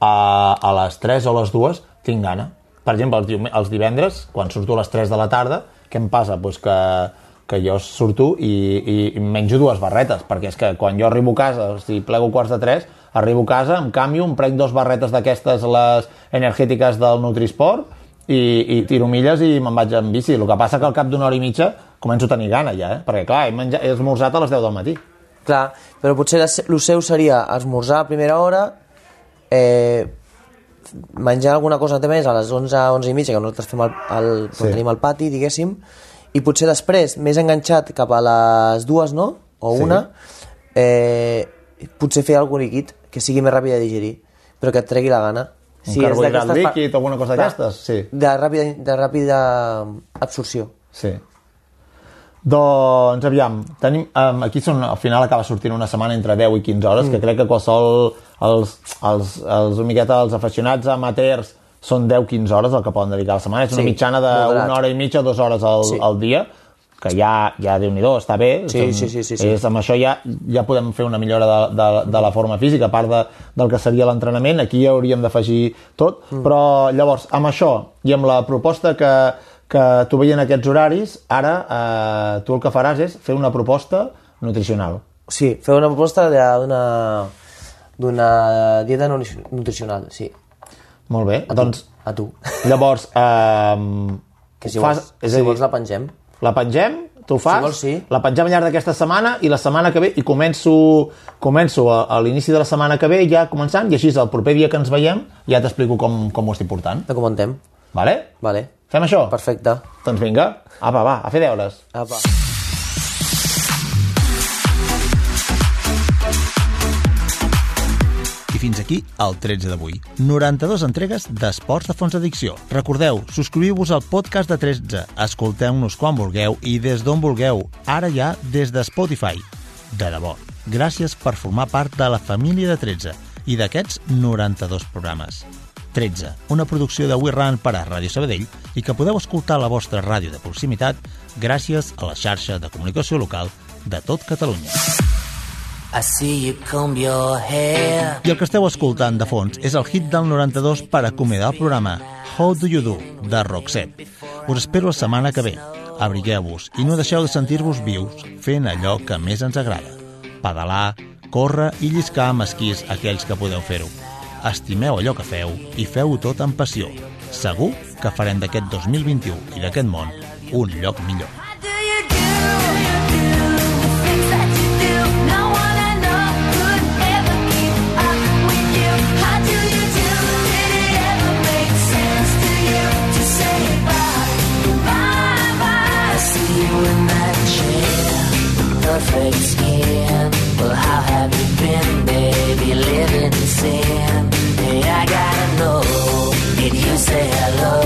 a, a les 3 o a les 2 tinc gana. Per exemple, els, els divendres, quan surto a les 3 de la tarda, què em passa? Pues que, que jo surto i, i, i menjo dues barretes, perquè és que quan jo arribo a casa, si plego quarts de 3, arribo a casa, em canvio, em prenc dos barretes d'aquestes, les energètiques del Nutrisport, i, i tiro milles i me'n vaig en bici. El que passa que al cap d'una hora i mitja començo a tenir gana ja, eh? perquè clar, he, menjat, he esmorzat a les 10 del matí. Clar, però potser el seu seria esmorzar a primera hora, eh, menjar alguna cosa més a les 11, 11 i mitja, que nosaltres fem el, el, sí. Sí. tenim el pati, diguéssim, i potser després, més enganxat cap a les dues, no? O Sí. una, eh, potser fer algun líquid que sigui més ràpid de digerir, però que et tregui la gana. Un és carbohidrat líquid o alguna cosa d'aquestes, sí. De ràpida, de ràpida absorció. Sí. Doncs, aviam, tenim, um, aquí són, al final acaba sortint una setmana entre 10 i 15 hores, mm. que crec que qualsevol, els, els, els, una miqueta, els aficionats amateurs són 10-15 hores el que poden dedicar a la setmana. És una Sí, mitjana moderat. d'una hora i mitja, dues hores al, Sí. al dia, que ja, ja déu nhi està bé. Sí, Som- sí, sí, sí, sí. És, amb això ja, ja podem fer una millora de, de, de la forma física, a part de, del que seria l'entrenament, aquí ja hauríem d'afegir tot, mm. però llavors, amb això i amb la proposta que, que tu veient aquests horaris, ara eh, tu el que faràs és fer una proposta nutricional. Sí, fer una proposta de- d'una dieta nutri- nutricional, sí. Molt bé, doncs A tu. llavors eh, Que si, fas, vols, és si a dir, vols la pengem. La pengem, tu fas, vols, sí. la pengem al llarg d'aquesta setmana i la setmana que ve, i començo, començo a, a l'inici de la setmana que ve ja començant, i així el proper dia que ens veiem ja t'explico com, com ho estic portant. La comentem. Vale? Vale. Fem això? Perfecte. Doncs vinga, apa, va, a fer deures. Apa. Fins aquí el 13 d'avui. 92 entregues d'Esports de Fons d'Addicció. Recordeu, subscriviu-vos al podcast de 13, escolteu-nos quan vulgueu i des d'on vulgueu, ara ja des de Spotify. De debò, gràcies per formar part de la família de 13 i d'aquests 92 programes. 13, una producció de We Run per a Ràdio Sabadell i que podeu escoltar a la vostra ràdio de proximitat gràcies a la xarxa de comunicació local de tot Catalunya. I see you comb your hair. I el que esteu escoltant de fons és el hit del 92 per acomiadar el programa How Do You Do, de Roxette. Us espero la setmana que ve. Abrigueu-vos i no deixeu de sentir-vos vius fent allò que més ens agrada. Pedalar, córrer i lliscar amb esquís aquells que podeu fer-ho. Estimeu allò que feu i feu-ho tot amb passió. Segur que farem d'aquest 2021 i d'aquest món un lloc millor. do you do? Perfect skin. Well, how have you been, baby? Living in sin. Hey, I gotta know. Did you say hello?